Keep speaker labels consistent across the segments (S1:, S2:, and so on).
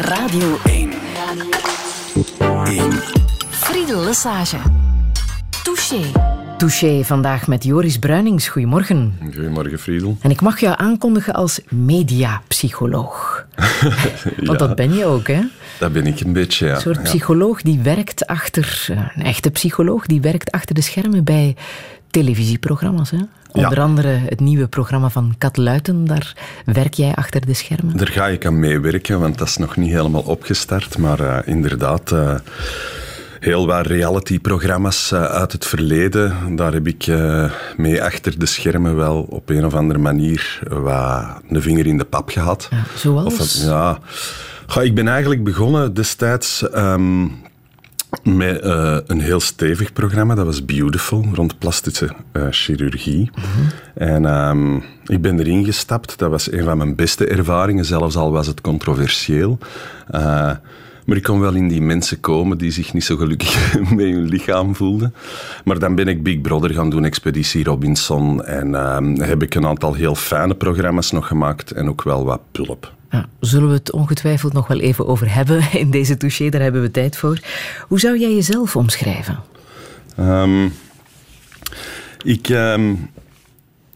S1: Radio 1. 1. Friedel Lesage. Touché.
S2: Touché vandaag met Joris Bruinings. Goedemorgen.
S3: Goedemorgen, Friedel.
S2: En ik mag jou aankondigen als mediapsycholoog. Want dat ben je ook, hè?
S3: Dat ben ik een beetje, ja.
S2: Een soort
S3: Ja.
S2: psycholoog die werkt achter... eh, Een echte psycholoog die werkt achter de schermen bij televisieprogramma's, hè? Onder andere het nieuwe programma van Kat Luiten. Daar werk jij achter de schermen.
S3: Daar ga ik aan meewerken, want dat is nog niet helemaal opgestart. Maar eh, inderdaad, eh, heel wat reality-programma's eh, uit het verleden. Daar heb ik mee achter de schermen wel op een of andere manier wat een vinger in de pap gehad.
S2: Ja, zoals?
S3: Of, ja. Ik ben eigenlijk begonnen destijds ehm, met eh, een heel stevig programma. Dat was Beautiful, rond plastische eh, chirurgie. En ehm, ik ben erin gestapt. Dat was een van mijn beste ervaringen, zelfs al was het controversieel. Eh, maar ik kon wel in die mensen komen die zich niet zo gelukkig met hun lichaam voelden. Maar dan ben ik Big Brother gaan doen, Expeditie Robinson. En ehm, heb ik een aantal heel fijne programma's nog gemaakt en ook wel wat pulp.
S2: Ja, zullen we het ongetwijfeld nog wel even over hebben in deze touché. Daar hebben we tijd voor. Hoe zou jij jezelf omschrijven?
S3: Ehm, ik, ehm,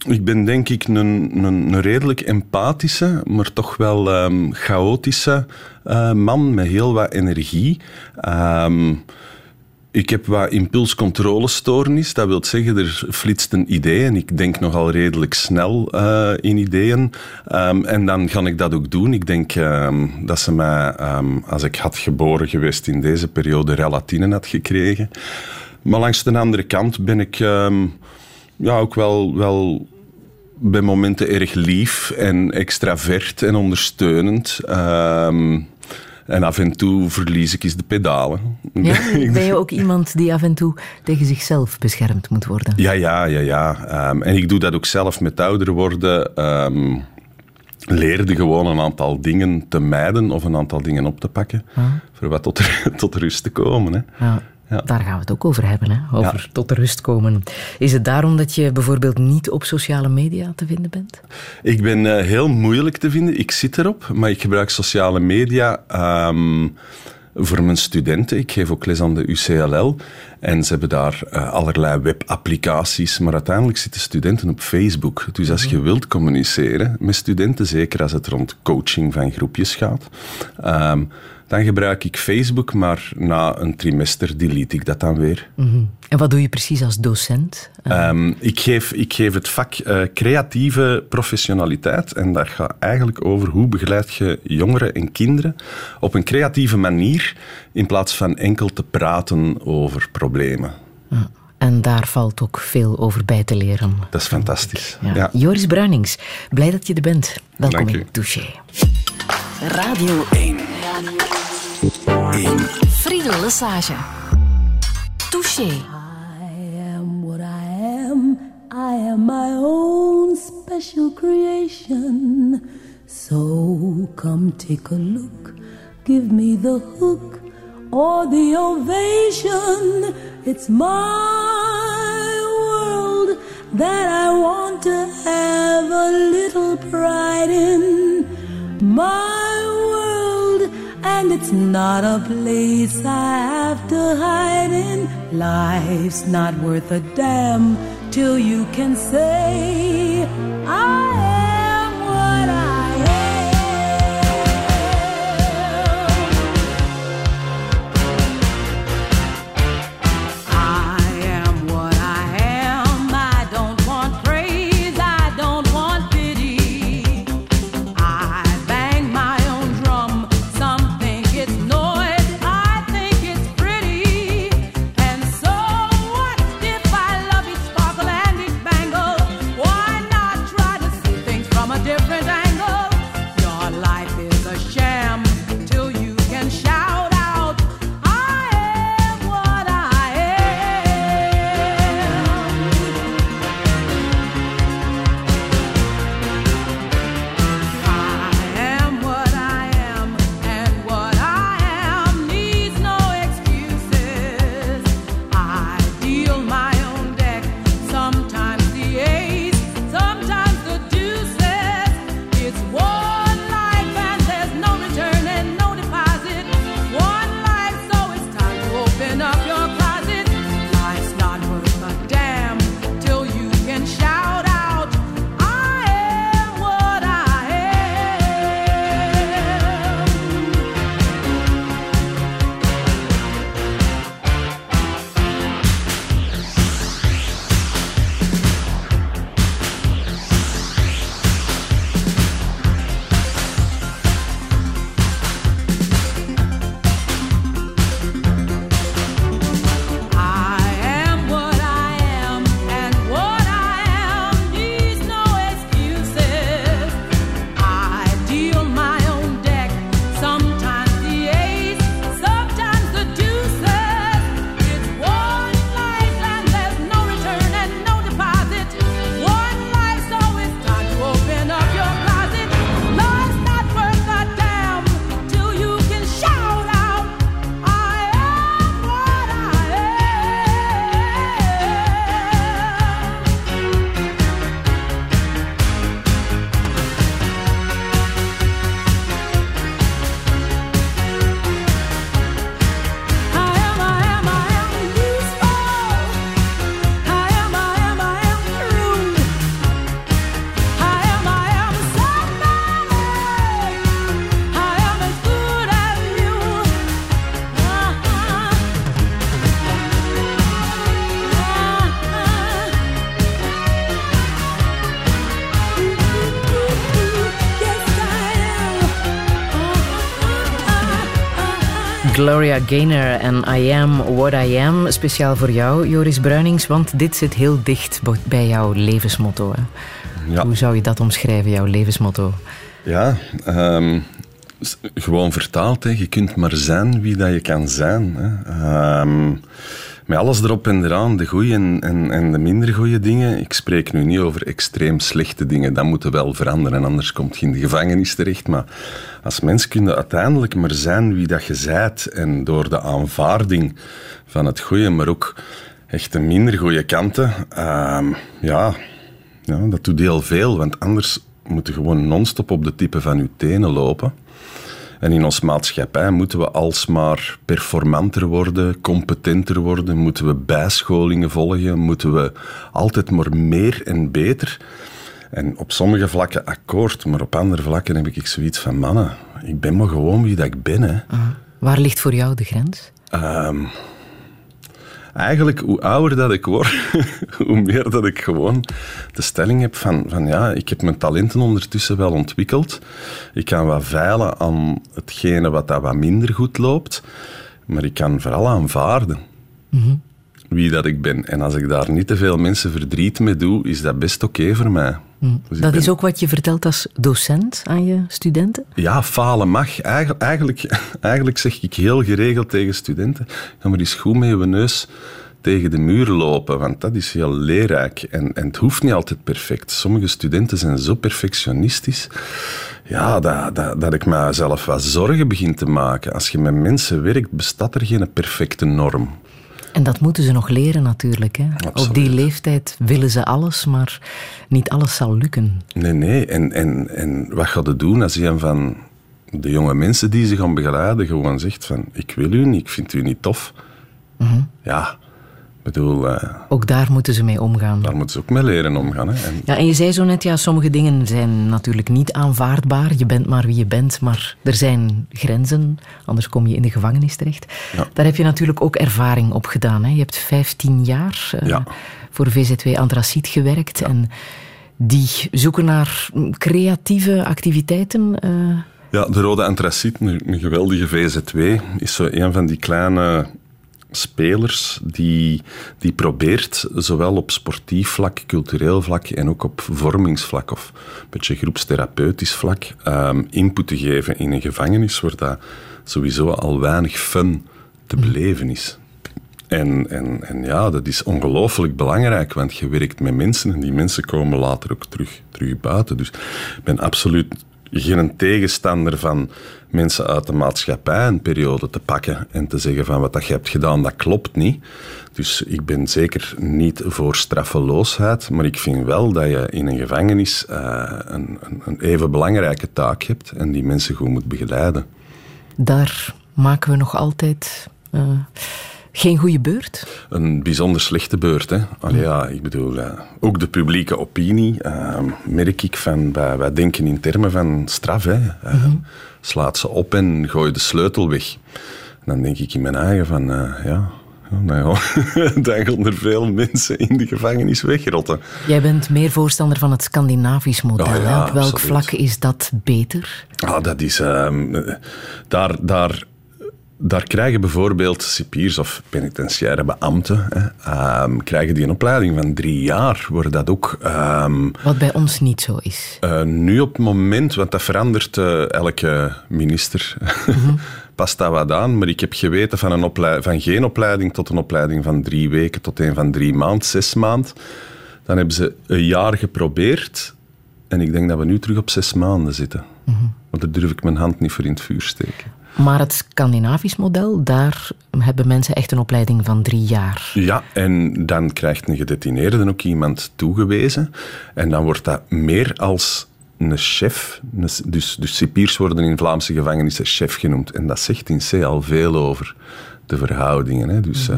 S3: ik ben denk ik een, een, een redelijk empathische, maar toch wel ehm, chaotische eh, man met heel wat energie. Ehm, ik heb wat impulscontrolestoornis. Dat wil zeggen, er flitst een idee en ik denk nogal redelijk snel eh, in ideeën. Ehm, en dan ga ik dat ook doen. Ik denk dat ze mij, als ik had geboren geweest in deze periode, relatine had gekregen. Maar langs de andere kant ben ik ja, ook wel, wel bij momenten erg lief en extravert en ondersteunend. Ehm, en af en toe verlies ik eens de pedalen.
S2: Ja, ben je ook iemand die af en toe tegen zichzelf beschermd moet worden?
S3: Ja, ja, ja. ja. Ehm, en ik doe dat ook zelf met ouder worden. ehm leerde gewoon een aantal dingen te mijden of een aantal dingen op te pakken. Voor wat tot, tot rust te komen. Hè.
S2: Ja,
S3: Ja.
S2: Daar gaan we het ook over hebben, hè? over
S3: Ja.
S2: tot de rust komen. Is het daarom dat je bijvoorbeeld niet op sociale media te vinden bent?
S3: Ik ben eh, heel moeilijk te vinden. Ik zit erop, maar ik gebruik sociale media ehm, voor mijn studenten. Ik geef ook les aan de UCLL. En ze hebben daar eh, allerlei webapplicaties. Maar uiteindelijk zitten studenten op Facebook. Dus als je wilt communiceren met studenten, zeker als het rond coaching van groepjes gaat, ehm, dan gebruik ik Facebook. Maar na een trimester delete ik dat dan weer.
S2: En wat doe je precies als docent? Eh,
S3: Ehm, ik, geef, ik geef het vak eh, creatieve professionaliteit en dat gaat eigenlijk over hoe begeleid je jongeren en kinderen op een creatieve manier in plaats van enkel te praten over problemen.
S2: En daar valt ook veel over bij te leren.
S3: Dat is fantastisch.
S2: Ja.
S3: Ja.
S2: Joris Bruinings, blij dat je er bent. Welkom
S3: Dank
S2: in. Touché.
S1: Radio 1. 1. Friedel Lesage. Touché.
S4: I am what I am. I am my own special creation. So come take a look. Give me the hook or the ovation. It's my world that I want to have a little pride in. My and it's not a place I have to hide in. Life's not worth a damn till you can say, I
S2: Gloria Gaynor en I Am What I Am. Speciaal voor jou, Joris Bruinings, want dit zit heel dicht bij jouw levensmotto. Hè? Ja. Hoe zou je dat omschrijven, jouw levensmotto?
S3: Ja, um, gewoon vertaald. Hè. Je kunt maar zijn wie dat je kan zijn. Hè. Um, met alles erop en eraan, de goede en, en, en, de minder goede dingen. Ik spreek nu niet over extreem slechte dingen. Dat moet wel veranderen, anders komt je in de gevangenis terecht. Maar als mens kun je uiteindelijk maar zijn wie dat je zijt. En door de aanvaarding van het goede, maar ook echt de minder goede kanten, uh, ja, ja, dat doet heel veel. Want anders moet je gewoon non-stop op de tippen van je tenen lopen. En in onze maatschappij moeten we alsmaar performanter worden, competenter worden, moeten we bijscholingen volgen, moeten we altijd maar meer en beter. En op sommige vlakken akkoord, maar op andere vlakken heb ik zoiets van mannen, ik ben maar gewoon wie dat ik ben. Hè.
S2: Ah, waar ligt voor jou de grens?
S3: Um, eigenlijk, hoe ouder dat ik word, hoe meer dat ik gewoon de stelling heb van, van ja, ik heb mijn talenten ondertussen wel ontwikkeld. Ik kan wat veilen aan hetgene wat dat wat minder goed loopt, maar ik kan vooral aanvaarden. Mm Wie dat ik ben. En als ik daar niet te veel mensen verdriet mee doe, is dat best oké voor mij.
S2: Mm. Dus dat is ook wat je vertelt als docent aan je studenten?
S3: Ja, falen mag. Eigenlijk, eigenlijk, zeg ik heel geregeld tegen studenten: ga maar eens goed met je neus tegen de muur lopen, want dat is heel leerrijk. En, en het hoeft niet altijd perfect. Sommige studenten zijn zo perfectionistisch ja, dat, dat, dat ik mezelf wat zorgen begin te maken. Als je met mensen werkt, bestaat er geen perfecte norm.
S2: En dat moeten ze nog leren natuurlijk. Hè? Op die leeftijd willen ze alles, maar niet alles zal lukken.
S3: Nee, nee. En, en, en wat gaat je doen als je van de jonge mensen die ze gaan begeleiden gewoon zegt van ik wil u niet, ik vind u niet tof. Mm Ja, bedoel... Uh,
S2: ook daar moeten ze mee omgaan.
S3: Daar moeten ze ook mee leren omgaan. Hè.
S2: En, ja, en je zei zo net, ja, sommige dingen zijn natuurlijk niet aanvaardbaar. Je bent maar wie je bent, maar er zijn grenzen. Anders kom je in de gevangenis terecht. Daar heb je natuurlijk ook ervaring op gedaan. Hè. Je hebt 15 jaar uh, voor VZW Antraciet gewerkt. En die zoeken naar creatieve activiteiten... Uh,
S3: ja, de Rode Antraciet, een, een geweldige VZW, is zo een van die kleine spelers die, die probeert, zowel op sportief vlak, cultureel vlak en ook op vormingsvlak of een beetje groepstherapeutisch vlak, um, input te geven in een gevangenis waar dat sowieso al weinig fun te mm. beleven is. En, en, en ja, dat is ongelooflijk belangrijk, want je werkt met mensen en die mensen komen later ook terug, terug buiten. Dus ik ben absoluut geen tegenstander van mensen uit de maatschappij een periode te pakken en te zeggen van wat dat je hebt gedaan, dat klopt niet. Dus ik ben zeker niet voor straffeloosheid, maar ik vind wel dat je in een gevangenis uh, een, een, even belangrijke taak hebt en die mensen goed moet begeleiden.
S2: Daar maken we nog altijd... Uh geen goede beurt?
S3: Een bijzonder slechte beurt. Hè? Allee, ja, ik bedoel, uh, ook de publieke opinie uh, merk ik van, wij, wij, denken in termen van straf. Hè? Uh, mm -hmm. Slaat ze op en gooi de sleutel weg. dan denk ik in mijn eigen van, ja, nou ja, dan gaan er veel mensen in de gevangenis wegrotten.
S2: Jij bent meer voorstander van het Scandinavisch model. Oh ja, Op welk vlak is dat beter?
S3: Ah, dat is... Ehm, daar, daar daar krijgen bijvoorbeeld cipiers of penitentiaire beambten, hè, um, krijgen die een opleiding van drie jaar, waar dat ook... Um,
S2: Wat bij ons niet zo is.
S3: Uh, nu op het moment, want dat verandert uh, elke minister, mm past dat wat aan, maar ik heb geweten van, een van geen opleiding tot een opleiding van drie weken tot een van drie maanden, zes maanden. Dan hebben ze een jaar geprobeerd en ik denk dat we nu terug op zes maanden zitten. Mm -hmm. Want daar durf ik mijn hand niet voor in het vuur steken.
S2: Maar het Scandinavisch model, daar hebben mensen echt een opleiding van drie jaar.
S3: Ja, en dan krijgt een gedetineerde ook iemand toegewezen. En dan wordt dat meer als een chef. Dus, dus cipiers worden in Vlaamse gevangenissen chef genoemd. En dat zegt in C al veel over de verhoudingen. Hè. Dus uh,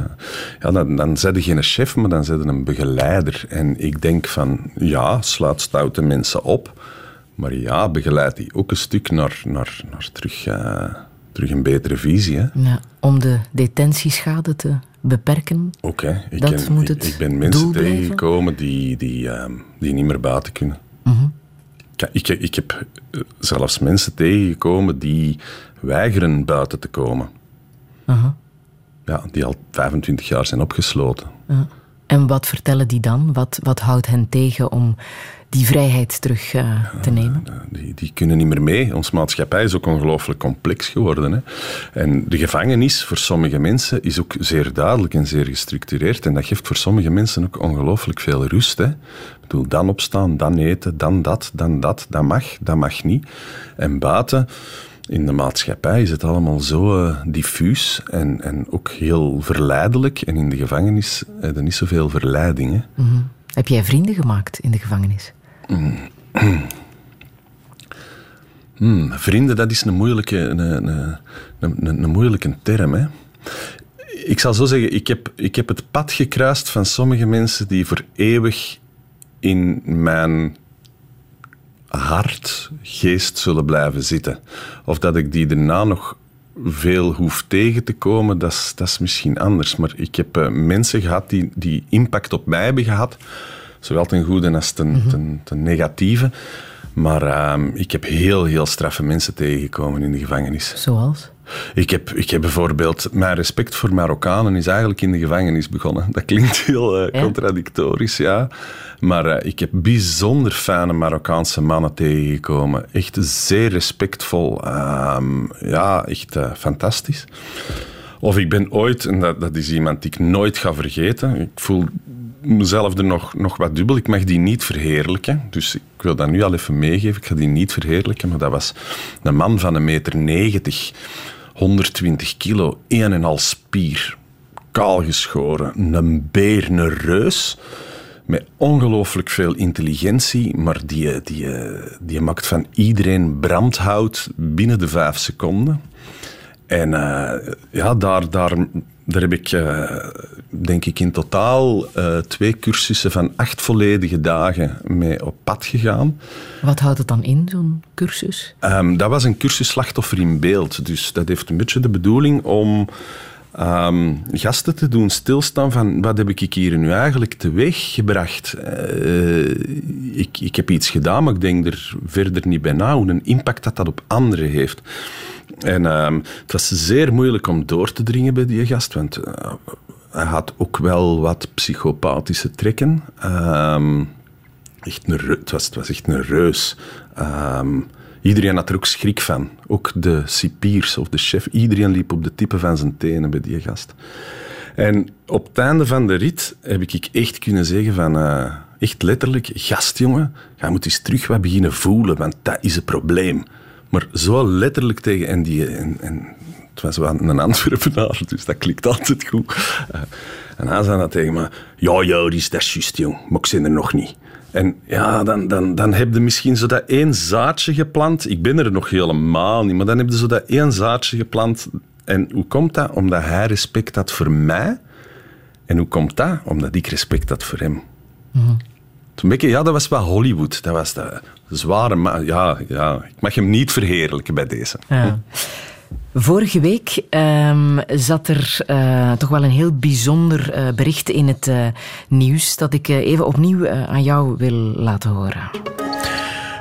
S3: ja, dan, dan zet je geen chef, maar dan zet je een begeleider. En ik denk van, ja, slaat stoute mensen op. Maar ja, begeleid die ook een stuk naar, naar, naar terug... Uh, terug een betere visie. Hè?
S2: Ja, om de detentieschade te beperken.
S3: Oké, ik, ik, ik, ben mensen tegengekomen die, die, uh, die niet meer buiten kunnen. Mm -hmm. ik, ik heb eh, zelfs mensen tegengekomen die weigeren buiten te komen. Ja, die al 25 jaar zijn opgesloten.
S2: En wat vertellen die dan? Wat, wat houdt hen tegen om die vrijheid terug uh, te nemen?
S3: Die, die kunnen niet meer mee. Onze maatschappij is ook ongelooflijk complex geworden. Hè. En de gevangenis voor sommige mensen is ook zeer duidelijk en zeer gestructureerd. En dat geeft voor sommige mensen ook ongelooflijk veel rust. Hè. Ik bedoel, dan opstaan, dan eten, dan dat, dan dat. Dat mag, dat mag niet. En buiten in de maatschappij is het allemaal zo uh, diffuus en, en ook heel verleidelijk. En in de gevangenis heb je niet zoveel verleidingen. Mm
S2: -hmm. Heb jij vrienden gemaakt in de gevangenis?
S3: Mm. Mm, vrienden, dat is een moeilijke, een, een, een, een moeilijke term. Hè? Ik zal zo zeggen, ik heb, ik heb het pad gekruist van sommige mensen die voor eeuwig in mijn hart, geest zullen blijven zitten. Of dat ik die daarna nog veel hoef tegen te komen, dat is, dat is misschien anders. Maar ik heb uh, mensen gehad die, die impact op mij hebben gehad, zowel ten goede als ten, mm ten, ten, negatieve. Maar uh, ik heb heel, heel straffe mensen tegengekomen in de gevangenis.
S2: Zoals?
S3: Ik heb, ik heb bijvoorbeeld... Mijn respect voor Marokkanen is eigenlijk in de gevangenis begonnen. Dat klinkt heel uh, contradictorisch, ja. Maar uh, ik heb bijzonder fijne Marokkaanse mannen tegengekomen. Echt zeer respectvol. Um, ja, echt uh, fantastisch. Of ik ben ooit, en dat, dat is iemand die ik nooit ga vergeten. Ik voel mezelf nog, nog wat dubbel. Ik mag die niet verheerlijken. Dus ik wil dat nu al even meegeven. Ik ga die niet verheerlijken. Maar dat was een man van een meter negentig. 120 kilo, één en al spier. Kaal geschoren. Een beer, een reus met ongelooflijk veel intelligentie, maar die, die, die maakt van iedereen brandhout binnen de vijf seconden. En uh, ja, daar, daar, daar heb ik, uh, denk ik, in totaal uh, twee cursussen van acht volledige dagen mee op pad gegaan.
S2: Wat houdt het dan in, zo'n cursus?
S3: Um, dat was een cursus slachtoffer in beeld. Dus dat heeft een beetje de bedoeling om um, gasten te doen stilstaan van wat heb ik hier nu eigenlijk teweeg gebracht. Uh, ik, ik heb iets gedaan, maar ik denk er verder niet bij na hoe een impact dat dat op anderen heeft. En um, het was zeer moeilijk om door te dringen bij die gast, want uh, hij had ook wel wat psychopathische trekken. Um, echt een, het, was, was echt een reus. Um, Iedereen had er ook schrik van. Ook de cipiers of de chef. Iedereen liep op de tippen van zijn tenen bij die gast. En op het einde van de rit heb ik echt kunnen zeggen van... Uh, echt letterlijk, gastjongen, ga moet eens terug wat beginnen voelen, want dat is het probleem. Maar zo letterlijk tegen... En, die, en, het was wel een Antwerpenaar, dus dat klikt altijd goed. Uh, en hij zei dat tegen me. Ja, Joris, dat is juist, jong. Maar ik er nog niet. En ja, dan, dan, dan heb je misschien zo dat één zaadje geplant. Ik ben er nog helemaal niet, maar dan heb je zo dat één zaadje geplant. En hoe komt dat? Omdat hij respect had voor mij. En hoe komt dat? Omdat ik respect had voor hem. Mm Ja, dat was wel Hollywood. Dat was de zware... Maar ja, ja, ik mag hem niet verheerlijken bij deze. Ja.
S2: Vorige week um, zat er uh, toch wel een heel bijzonder uh, bericht in het uh, nieuws dat ik even opnieuw aan jou wil laten horen.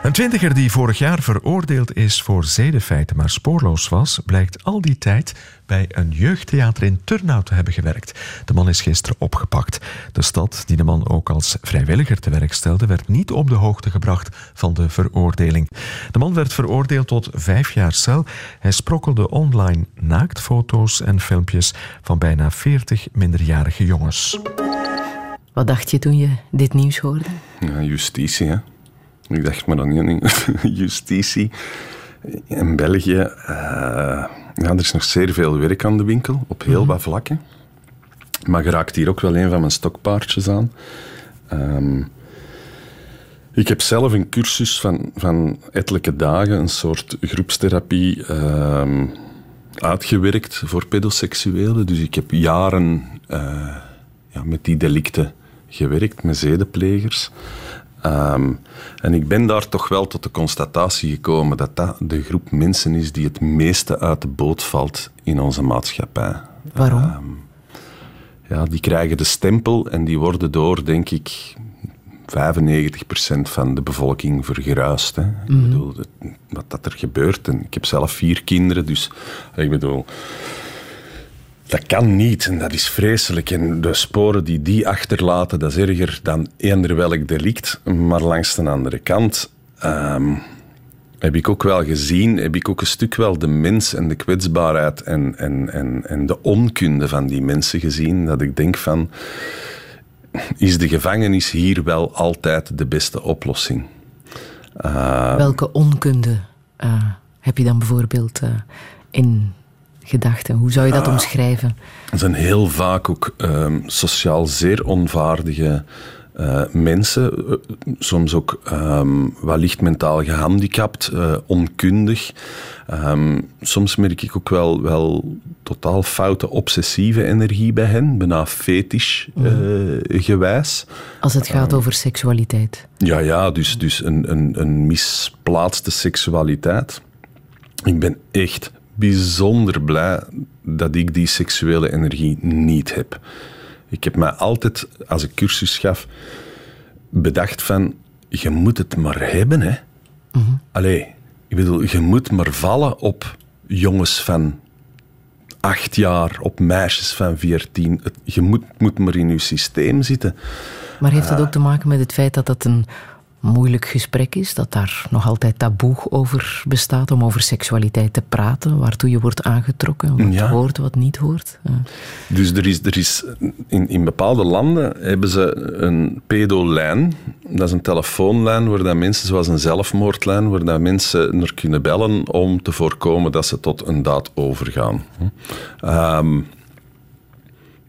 S5: Een twintiger die vorig jaar veroordeeld is voor zedenfeiten, maar spoorloos was, blijkt al die tijd bij een jeugdtheater in Turnhout te hebben gewerkt. De man is gisteren opgepakt. De stad, die de man ook als vrijwilliger te werk stelde, werd niet op de hoogte gebracht van de veroordeling. De man werd veroordeeld tot vijf jaar cel. Hij sprokkelde online naaktfoto's en filmpjes van bijna veertig minderjarige jongens.
S2: Wat dacht je toen je dit nieuws hoorde?
S3: Ja, justitie, hè. Ik dacht maar dan niet. Justitie in België. Uh, ja, er is nog zeer veel werk aan de winkel, op heel mhm. wat vlakken. Maar geraakt hier ook wel een van mijn stokpaardjes aan. Um, ik heb zelf een cursus van, van ettelijke dagen, een soort groepstherapie, um, uitgewerkt voor pedoseksuelen. Dus ik heb jaren uh, ja, met die delicten gewerkt, met zedenplegers. Um, en ik ben daar toch wel tot de constatatie gekomen dat dat de groep mensen is die het meeste uit de boot valt in onze maatschappij.
S2: Waarom? Um,
S3: ja, die krijgen de stempel en die worden door, denk ik, 95% van de bevolking vergeruist. Hè. Ik mhm. bedoel, wat dat er gebeurt. En ik heb zelf vier kinderen, dus ik bedoel Dat kan niet en dat is vreselijk. En de sporen die die achterlaten, dat is erger dan eender welk delict. Maar langs de andere kant ehm, heb ik ook wel gezien, heb ik ook een stuk wel de mens en de kwetsbaarheid en, en, en, en de onkunde van die mensen gezien. Dat ik denk van, is de gevangenis hier wel altijd de beste oplossing?
S2: Uh, Welke onkunde uh, heb je dan bijvoorbeeld uh, in gedachten? Hoe zou je dat ah. omschrijven?
S3: Er zijn heel vaak ook ehm, sociaal zeer onvaardige uh, mensen, uh, soms ook um, wellicht mentaal gehandicapt, uh, onkundig. Um, soms merk ik ook wel, wel totaal foute obsessieve energie bij hen, bijna fetish mm. gewijs.
S2: Als het gaat over seksualiteit.
S3: Ja, ja dus, dus een, een, een misplaatste seksualiteit. Ik ben echt bijzonder blij dat ik die seksuele energie niet heb. Ik heb mij altijd, als ik cursus gaf, bedacht van... Je moet het maar hebben, hè. Mm Allee, ik bedoel, je moet maar vallen op jongens van acht jaar, op meisjes van veertien. Je moet, moet maar in je systeem zitten.
S2: Maar heeft dat ook te maken met het feit dat dat een moeilijk gesprek is, dat daar nog altijd taboe over bestaat om over seksualiteit te praten, waartoe je wordt aangetrokken, wat ja. hoort, wat niet hoort.
S3: Dus er is, er is in, in bepaalde landen hebben ze een pedolijn, dat is een telefoonlijn waar dat mensen, zoals een zelfmoordlijn, waar dat mensen er kunnen bellen om te voorkomen dat ze tot een daad overgaan. Um,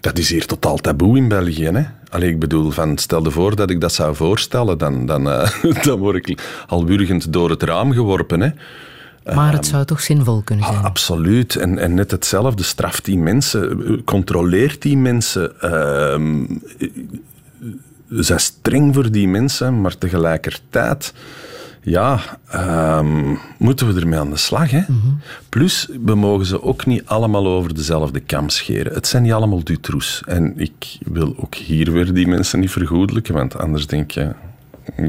S3: dat is hier totaal taboe in België. Hè? Allee, ik bedoel, van, stel je voor dat ik dat zou voorstellen, dan, dan, uh, dan word ik al wurgend door het raam geworpen. Hè?
S2: Maar het zou toch zinvol kunnen zijn?
S3: Ah, absoluut. En, en net hetzelfde. Straft die mensen, controleert die mensen. Uh, zij streng voor die mensen, maar tegelijkertijd ja, um, moeten we ermee aan de slag. Hè? Mm Plus, we mogen ze ook niet allemaal over dezelfde kam scheren. Het zijn niet allemaal Dutroes. En ik wil ook hier weer die mensen niet vergoedelijken, want anders denk je,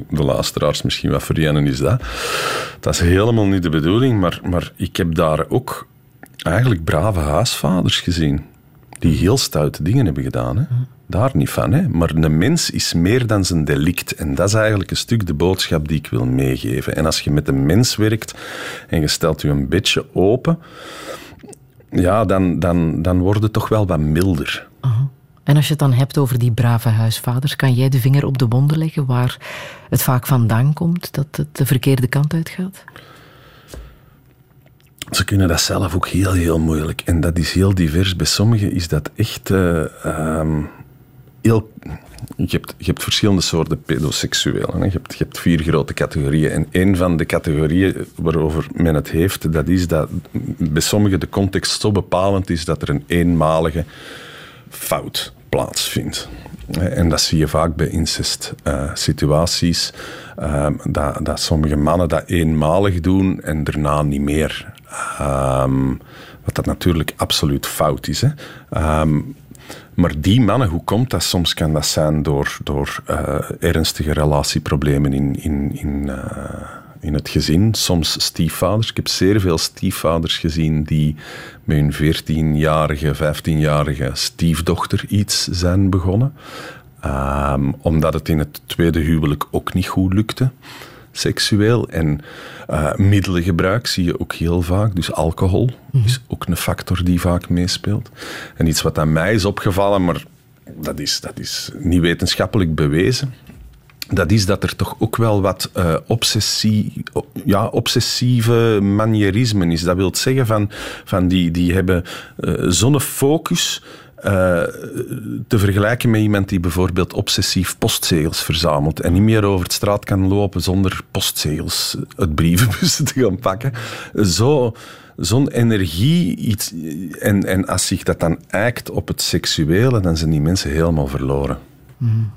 S3: de luisteraars misschien wat voor is dat. Dat is helemaal niet de bedoeling, maar, maar ik heb daar ook eigenlijk brave huisvaders gezien die heel stoute dingen hebben gedaan. Hè? Daar niet van. Hè? Maar een mens is meer dan zijn delict. En dat is eigenlijk een stuk de boodschap die ik wil meegeven. En als je met een mens werkt en je stelt je een beetje open, ja, dan, dan, dan wordt het toch wel wat milder.
S2: En als je het dan hebt over die brave huisvaders, kan jij de vinger op de wonden leggen waar het vaak vandaan komt dat het de verkeerde kant uitgaat?
S3: Ze kunnen dat zelf ook heel, heel moeilijk. En dat is heel divers. Bij sommigen is dat echt uh, um, Je hebt, verschillende soorten pedoseksuelen. Je hebt, vier grote categorieën. En een van de categorieën waarover men het heeft, dat is dat bij sommigen de context zo bepalend is dat er een eenmalige fout plaatsvindt. En dat zie je vaak bij incest-situaties. Uh, dat, dat sommige mannen dat eenmalig doen en daarna niet meer. Um, wat dat natuurlijk absoluut fout is. Hè. Um, maar die mannen, hoe komt dat? Soms kan dat zijn door, door uh, ernstige relatieproblemen in, in, in, uh, in het gezin. Soms stiefvaders. Ik heb zeer veel stiefvaders gezien die met hun 14-jarige, 15-jarige stiefdochter iets zijn begonnen. Um, omdat het in het tweede huwelijk ook niet goed lukte seksueel. En uh, middelengebruik zie je ook heel vaak. Dus alcohol mhm. is ook een factor die vaak meespeelt. En iets wat aan mij is opgevallen, maar dat is, dat is niet wetenschappelijk bewezen. Dat is dat er toch ook wel wat uh, obsessie, ja, obsessieve manierismen is. Dat wil zeggen van, van die, die hebben uh, zo'n focus te vergelijken met iemand die bijvoorbeeld obsessief postzegels verzamelt en niet meer over de straat kan lopen zonder postzegels uit brievenbussen te gaan pakken. Zo, zo'n energie, iets, en, en als zich dat dan eikt op het seksuele, dan zijn die mensen helemaal verloren. Mm.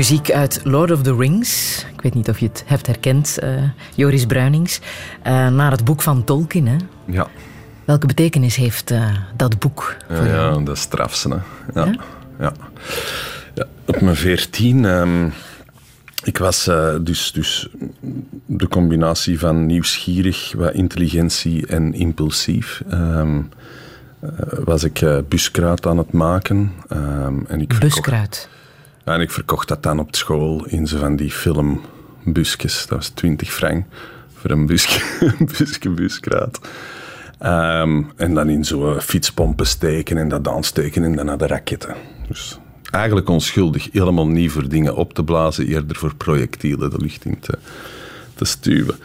S2: Muziek uit Lord of the Rings. Ik weet niet of je het hebt herkend, uh, Joris Bruinings. Uh, naar het boek van Tolkien, hè?
S3: Ja.
S2: Welke betekenis heeft uh, dat boek
S3: voor ja, jou? Ja, dat is strafsen, hè. Ja. ja? ja. Op mijn veertien... Um, ik was dus, dus de combinatie van nieuwsgierig, wat intelligentie en impulsief. Um, was ik buskruid aan het maken. Um, en ik
S2: buskruid?
S3: En ik verkocht dat dan op school in zo van die filmbusjes. Dat was 20 frank voor een busje, busje. Um, en dan in zo'n fietspompen steken en dat aansteken en dan naar de raketten. Dus eigenlijk onschuldig. Helemaal niet voor dingen op te blazen, eerder voor projectielen de lucht in te, te stuwen.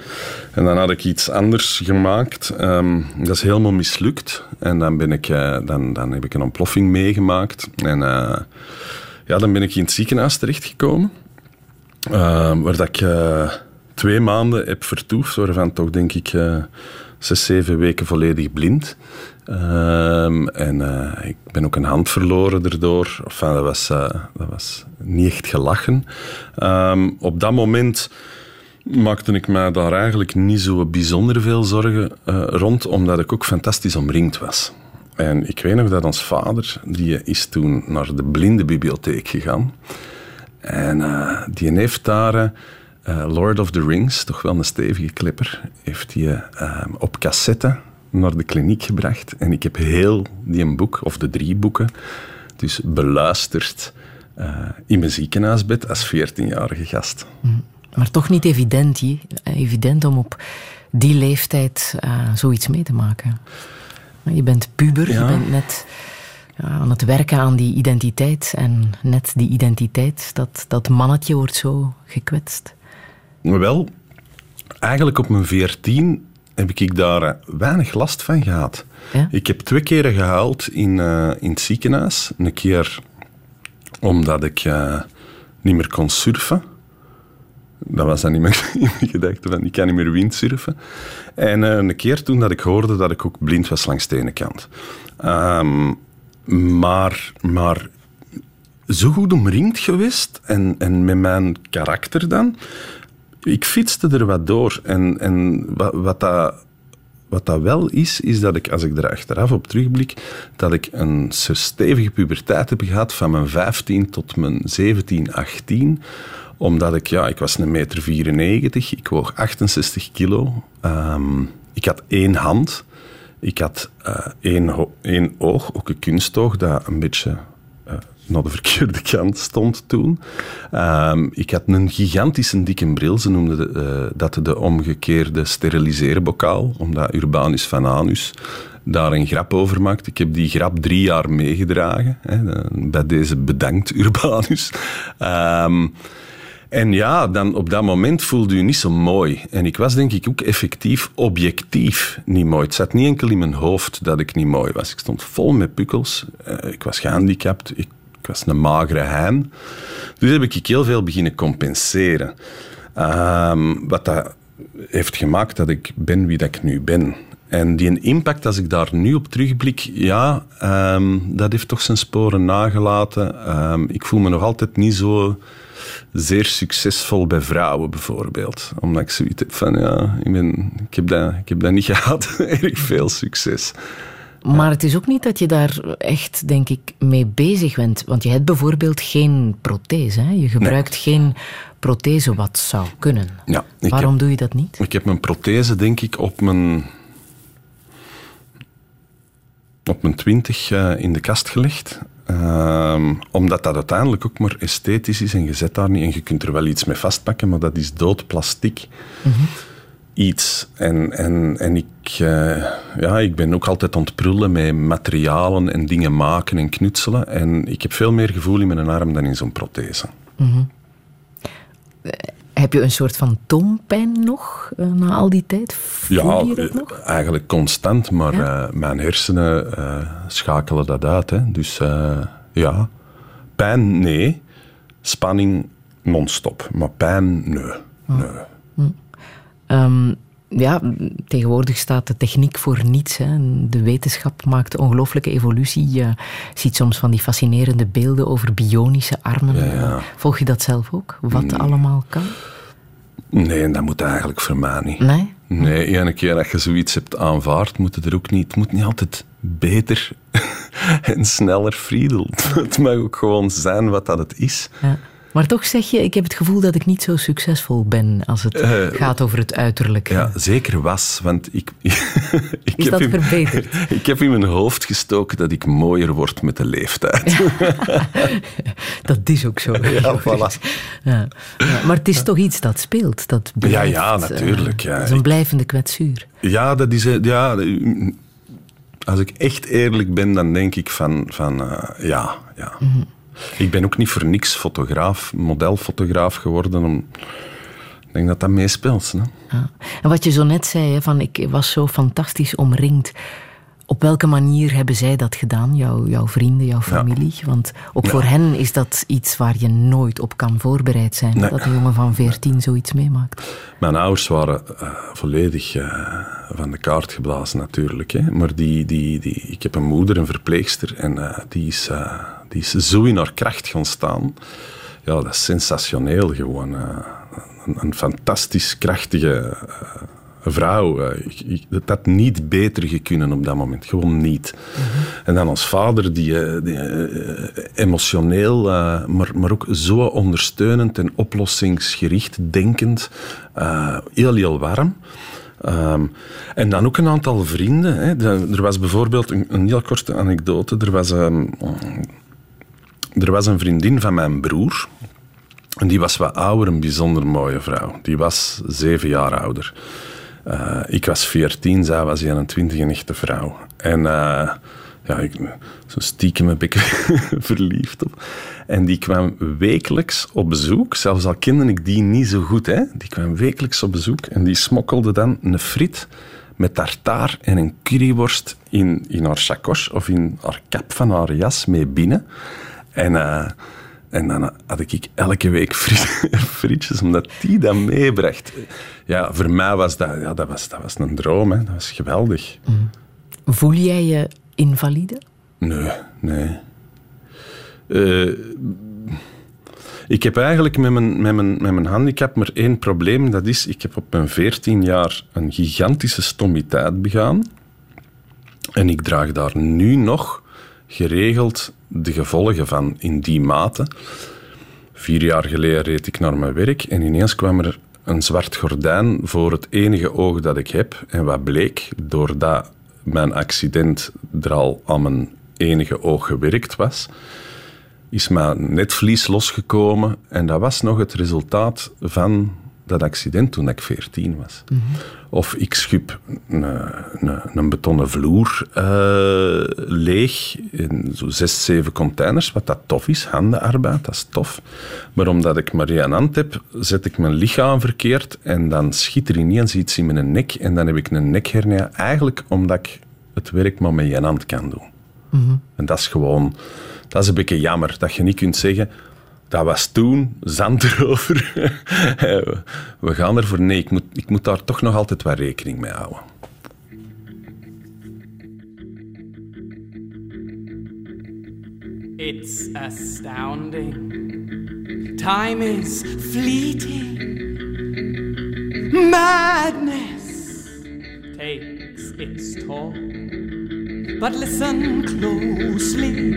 S3: En dan had ik iets anders gemaakt. Um, dat is helemaal mislukt. En dan, ben ik, uh, dan, dan heb ik een ontploffing meegemaakt. En... Uh, ja, dan ben ik in het ziekenhuis terechtgekomen. Uh, waar dat ik uh, twee maanden heb vertoefd, waarvan toch denk ik uh, zes, zeven weken volledig blind. Ehm, en eh, ik ben ook een hand verloren daardoor. Enfin, dat, was, dat was niet echt gelachen. Ehm, op dat moment maakte ik mij daar eigenlijk niet zo bijzonder veel zorgen rond, omdat ik ook fantastisch omringd was. En ik weet nog dat ons vader, die is toen naar de blindenbibliotheek gegaan. En uh, die heeft daar uh, Lord of the Rings, toch wel een stevige clipper, heeft hij uh, op cassette naar de kliniek gebracht. En ik heb heel die boek, of de drie boeken, dus beluisterd in mijn ziekenhuisbed als 14-jarige gast.
S2: Mm. Maar toch niet evident, evident om op die leeftijd zoiets mee te maken. Je bent puber, je bent net ja, aan het werken aan die identiteit. En net die identiteit, dat, dat mannetje wordt zo gekwetst.
S3: Wel, eigenlijk op mijn veertien heb ik daar eh, weinig last van gehad. Ja? Ik heb twee keren gehuild in, uh, in het ziekenhuis. Een keer omdat ik uh, niet meer kon surfen. Dat was dan niet meer in mijn ik kan niet meer windsurfen. En uh, een keer toen dat ik hoorde dat ik ook blind was langs de ene kant. Um, maar, maar zo goed omringd geweest en, en met mijn karakter dan. Ik fietste er wat door. En, en wat, wat, dat, wat dat wel is, is dat ik, als ik er achteraf op terugblik, dat ik een stevige puberteit heb gehad van mijn 15 tot mijn 17, 18 omdat ik, ja, ik was een meter 94, ik woog 68 kilo. Um, ik had één hand. Ik had uh, één, één oog, ook een kunstoog, dat een beetje uh, naar de verkeerde kant stond toen. Um, ik had een gigantische dikke bril, ze noemden uh, dat de omgekeerde steriliseren-bokaal, omdat Urbanus van Anus daar een grap over maakt. Ik heb die grap drie jaar meegedragen. Hè, bij deze bedankt, Urbanus. Um, en ja, dan op dat moment voelde je niet zo mooi. En ik was denk ik ook effectief objectief niet mooi. Het zat niet enkel in mijn hoofd dat ik niet mooi was. Ik stond vol met pukkels. Eh, ik was gehandicapt. Ik, was een magere hein. Dus heb ik heel veel beginnen compenseren. Um, wat dat heeft gemaakt dat ik ben wie dat ik nu ben. En die impact, als ik daar nu op terugblik, ja, um, dat heeft toch zijn sporen nagelaten. Um, ik voel me nog altijd niet zo zeer succesvol bij vrouwen bijvoorbeeld. Omdat ik zoiets heb van, ja, ik, ben, ik, heb, dat, ik heb dat niet gehad. Erg veel succes.
S2: Maar het is ook niet dat je daar echt, denk ik, mee bezig bent. Want je hebt bijvoorbeeld geen prothese. Hè? Je gebruikt geen prothese wat zou kunnen.
S3: Ja,
S2: Waarom doe je dat niet?
S3: Ik heb mijn prothese, denk ik, op mijn... op mijn twintig uh, in de kast gelegd. Ehm, omdat dat uiteindelijk ook maar esthetisch is en je zet daar niet en je kunt er wel iets mee vastpakken, maar dat is dood plastic. Iets. En, en, en ik, uh, ja, ik ben ook altijd aan het prullen met materialen en dingen maken en knutselen. En ik heb veel meer gevoel in mijn arm dan in zo'n prothese. Mm
S2: heb je een soort van toompijn nog uh, na al die tijd? Voel ja, nog?
S3: eigenlijk constant, maar uh, mijn hersenen uh, schakelen dat uit. Hè. Dus ja, pijn nee, spanning non-stop, maar pijn nee.
S2: nee. Hm. Um, ja, tegenwoordig staat de techniek voor niets. Hè. De wetenschap maakt ongelooflijke evolutie. Je ziet soms van die fascinerende beelden over bionische armen. Volg je dat zelf ook? Wat allemaal kan?
S3: Nee, en dat moet eigenlijk voor mij niet.
S2: Nee?
S3: Nee, ene keer dat je zoiets hebt aanvaard, moet het er ook niet. Het moet niet altijd beter en sneller friedel. Het mag ook gewoon zijn wat dat het is.
S2: Ja. Maar toch zeg je, ik heb het gevoel dat ik niet zo succesvol ben als het uh, gaat over het uiterlijk.
S3: Ja, zeker was. Want ik,
S2: ik Is dat verbeterd?
S3: ik heb in mijn hoofd gestoken dat ik mooier word met de leeftijd.
S2: dat is ook zo.
S3: Ja, voilà.
S2: Ja. Maar het is toch iets dat speelt. Dat blijft,
S3: ja, ja, natuurlijk. Ja.
S2: Dat is een blijvende kwetsuur.
S3: Ja, dat is... Ja, als ik echt eerlijk ben, dan denk ik van... van uh, ja, ja. Mm -hmm. Ik ben ook niet voor niks fotograaf, modelfotograaf geworden. Om... Ik denk dat dat meespeelt.
S2: Ja. En wat je zo net zei, hè, van ik was zo fantastisch omringd. Op welke manier hebben zij dat gedaan, jouw, jouw vrienden, jouw familie? Want ook voor hen is dat iets waar je nooit op kan voorbereid zijn. Dat een jongen van 14 zoiets meemaakt.
S3: Mijn ouders waren uh, volledig uh, van de kaart geblazen natuurlijk. Hè. Maar die, die, die, ik heb een moeder, een verpleegster. En uh, die is die is zo in haar kracht gaan staan. Ja, dat is sensationeel gewoon. Uh, een, een, fantastisch krachtige uh, vrouw. Uh, ik, dat had niet beter gekunnen op dat moment. Gewoon niet. En dan als vader, die, emotioneel, maar, maar ook zo ondersteunend en oplossingsgericht denkend. heel, heel warm. Um, en dan ook een aantal vrienden. Hè. Er was bijvoorbeeld een, een heel korte anekdote. Er was um, er was een vriendin van mijn broer. En die was wat ouder, een bijzonder mooie vrouw. Die was zeven jaar ouder. Uh, ik was veertien, zij was 21, een echte vrouw. En uh, ja, ik, zo stiekem heb ik verliefd op. En die kwam wekelijks op bezoek, zelfs al kende ik die niet zo goed. Hè? Die kwam wekelijks op bezoek en die smokkelde dan een frit met tartaar en een curryworst in, in haar chakos of in haar kap van haar jas mee binnen. En, uh, en dan had ik elke week frietjes, omdat die dat meebracht. Ja, voor mij was dat, ja, dat, was, dat was een droom. Hè. Dat was geweldig. Mm.
S2: Voel jij je invalide?
S3: Nee, nee. Uh, ik heb eigenlijk met mijn, met, mijn, met mijn handicap maar één probleem. Dat is, ik heb op mijn 14 jaar een gigantische stommiteit begaan. En ik draag daar nu nog geregeld de gevolgen van in die mate. Vier jaar geleden reed ik naar mijn werk en ineens kwam er een zwart gordijn voor het enige oog dat ik heb. En wat bleek, doordat mijn accident er al aan mijn enige oog gewerkt was, is mijn netvlies losgekomen. En dat was nog het resultaat van dat accident toen ik 14 was. Mm -hmm. Of ik schub een, een, een betonnen vloer uh, leeg in zo zes, zeven containers, wat dat tof is, handenarbeid, dat is tof. Maar omdat ik maar één hand heb, zet ik mijn lichaam verkeerd en dan schiet er ineens iets in mijn nek en dan heb ik een nekhernia. Eigenlijk omdat ik het werk maar met één hand kan doen. Mm -hmm. En dat is gewoon... Dat is een beetje jammer, dat je niet kunt zeggen dat was toen, zand erover. We gaan ervoor. Nee, ik moet, ik moet daar toch nog altijd wat rekening mee houden. It's astounding. Time is fleeting. Madness takes its toll. But listen closely,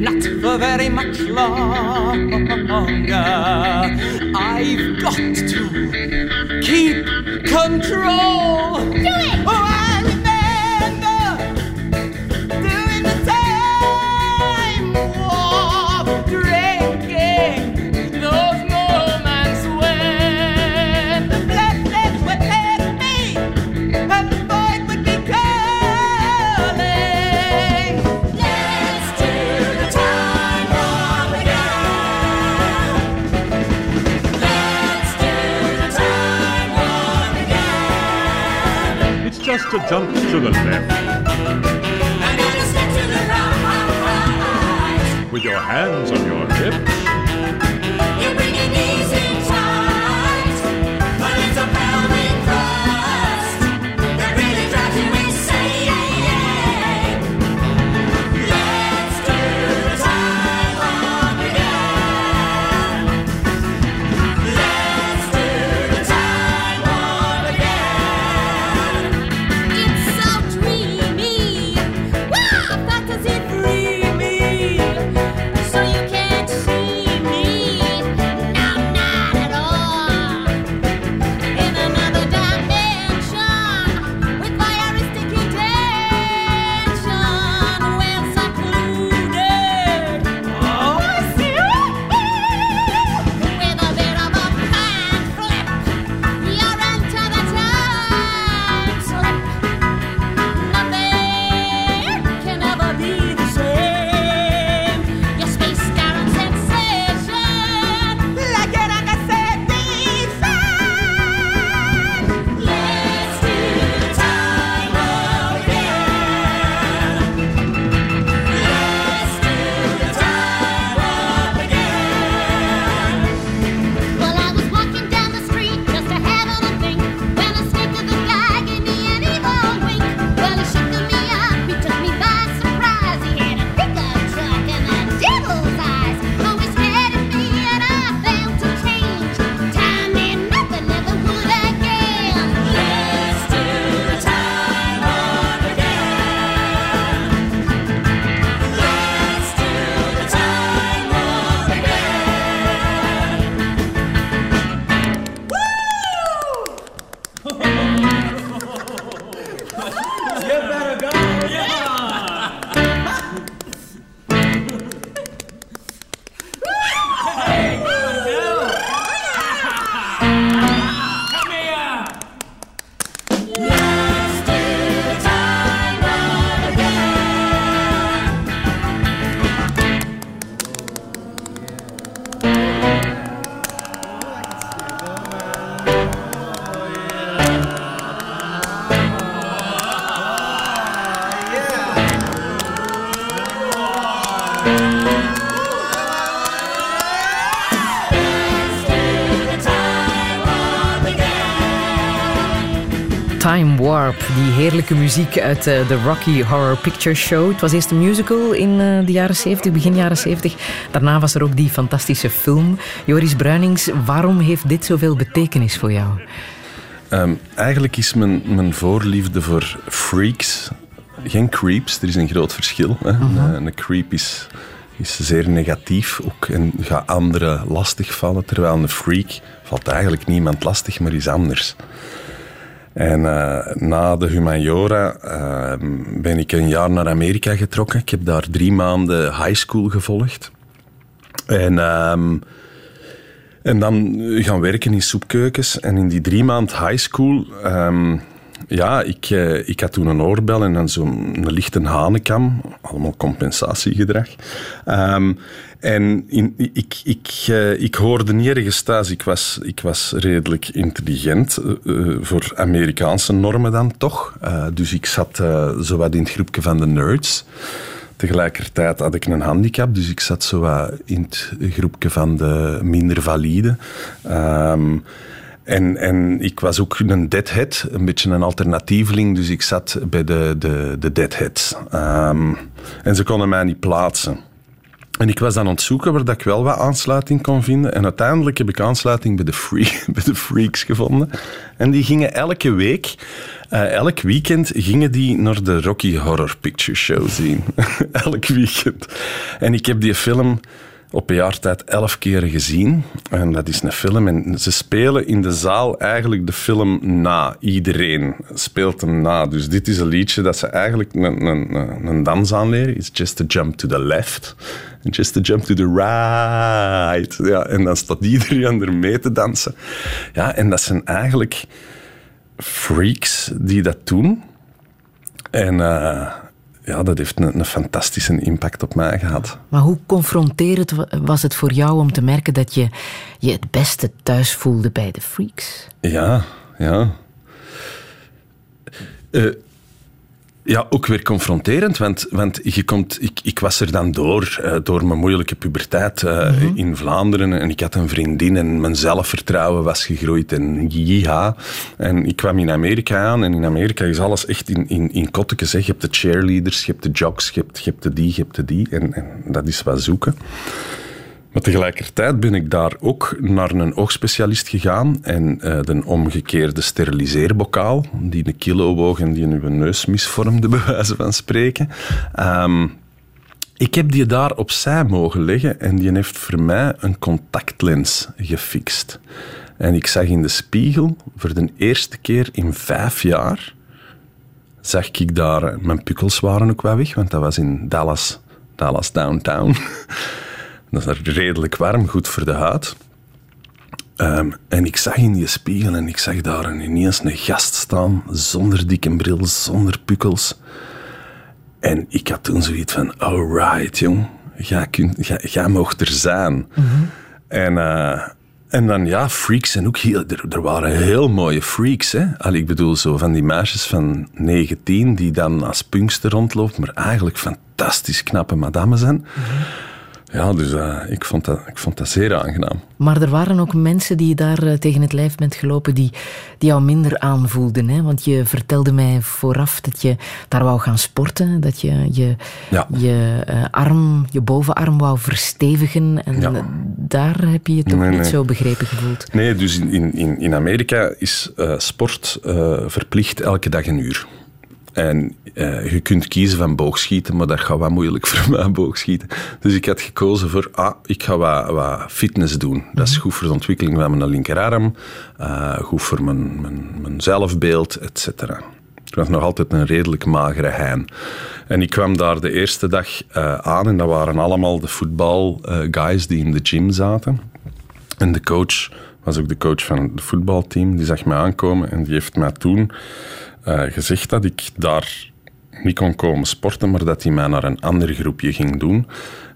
S3: not for very much longer. I've got to keep control. Do it! Oh, a jump to the left. Right. With your hands on your hips.
S2: Die heerlijke muziek uit eh, de Rocky Horror Picture Show. Het was eerst een musical in eh, de jaren 70, begin jaren 70. Daarna was er ook die fantastische film. Joris Bruinings, waarom heeft dit zoveel betekenis voor jou?
S3: Ehm, eigenlijk is mijn, mijn voorliefde voor freaks geen creeps. Er is een groot verschil. Hè. Een, een, creep is, is zeer negatief ook en gaat anderen lastigvallen. Terwijl een freak valt eigenlijk niemand lastig, maar is anders. En uh, na de humaniora uh, ben ik een jaar naar Amerika getrokken. Ik heb daar drie maanden high school gevolgd. En, uh, en dan gaan werken in soepkeukens. En in die drie maanden high school ehm, ja, ik, uh, ik had toen een oorbel en dan zo'n lichte hanenkam. Allemaal compensatiegedrag. Um, en in, ik, ik, uh, ik hoorde niet ergens thuis. Ik was, ik was redelijk intelligent, uh, voor Amerikaanse normen dan toch. dus ik zat zo wat in het groepje van de nerds. Tegelijkertijd had ik een handicap, dus ik zat zo in het groepje van de minder valide. Um, en, en ik was ook een deadhead, een beetje een alternatieveling, dus ik zat bij de, de, de deadheads. Um, en ze konden mij niet plaatsen. En ik was aan het zoeken waar dat ik wel wat aansluiting kon vinden. En uiteindelijk heb ik aansluiting bij de, bij de freaks gevonden. En die gingen elke week, uh, elk weekend, gingen die naar de Rocky Horror Picture Show zien. elk weekend. En ik heb die film op een jaar tijd elf keren gezien. En dat is een film. En ze spelen in de zaal eigenlijk de film na. Iedereen speelt hem na. Dus dit is een liedje dat ze eigenlijk een, een, een dans aanleren. It's just to jump to the left. Just to jump to the right. Ja, en dan staat iedereen er mee te dansen. Ja, en dat zijn eigenlijk freaks die dat doen. En... Uh, ja, dat heeft een, een, fantastische impact op mij gehad.
S2: Maar hoe confronterend was het voor jou om te merken dat je je het beste thuis voelde bij de freaks?
S3: Ja, ja. Uh, ja, ook weer confronterend, want, want je komt, ik, ik was er dan door, uh, door mijn moeilijke puberteit uh, mm -hmm. in Vlaanderen. En ik had een vriendin en mijn zelfvertrouwen was gegroeid en ja. En ik kwam in Amerika aan en in Amerika is alles echt in, in, in kottekes. Je hebt de cheerleaders, je hebt de jocks, je hebt, je hebt de die, je hebt de die. En, en dat is wat zoeken. Maar tegelijkertijd ben ik daar ook naar een oogspecialist gegaan en uh, de omgekeerde steriliseerbokaal, die een kilo woog en die uw neus misvormde, bij wijze van spreken. Um, ik heb die daar opzij mogen leggen en die heeft voor mij een contactlens gefixt. En ik zag in de spiegel voor de eerste keer in vijf jaar, zag ik daar, mijn pukkels waren ook wel weg, want dat was in Dallas, Dallas downtown. Dat is redelijk warm, goed voor de huid. Um, en ik zag in die spiegel en ik zag daar ineens een gast staan, zonder dikke bril, zonder pukkels. En ik had toen zoiets van, alright jong, jij, kunt, jij, jij mocht er zijn. Mm -hmm. En... Uh, en dan, ja, freaks en ook heel... Er, er waren heel mooie freaks, hè. Allee, ik bedoel, zo van die meisjes van 19 die dan als punkster rondloopt, maar eigenlijk fantastisch knappe madame zijn. Mm -hmm. Ja, dus uh, ik, vond dat, ik vond dat zeer aangenaam.
S2: Maar er waren ook mensen die je daar uh, tegen het lijf bent gelopen die, die jou minder aanvoelden. Hè? Want je vertelde mij vooraf dat je daar wou gaan sporten. Dat je je, ja. je uh, arm, je bovenarm wou verstevigen. En ja. daar heb je je toch
S3: nee,
S2: niet
S3: nee.
S2: zo begrepen gevoeld.
S3: Nee, dus in, in, in Amerika is sport verplicht elke dag een uur. En uh, je kunt kiezen van boogschieten, maar dat gaat wat moeilijk voor mij, boogschieten. Dus ik had gekozen voor, ah, ik ga wat, wat fitness doen. Dat is goed voor de ontwikkeling van mijn linkerarm, uh, goed voor mijn, mijn, mijn zelfbeeld, et cetera. Ik was nog altijd een redelijk magere hein. En ik kwam daar de eerste dag uh, aan en dat waren allemaal de voetbalguys die in de gym zaten. En de coach was ook de coach van het voetbalteam, die zag me aankomen en die heeft mij toen uh, gezegd dat ik daar niet kon komen sporten, maar dat hij mij naar een ander groepje ging doen.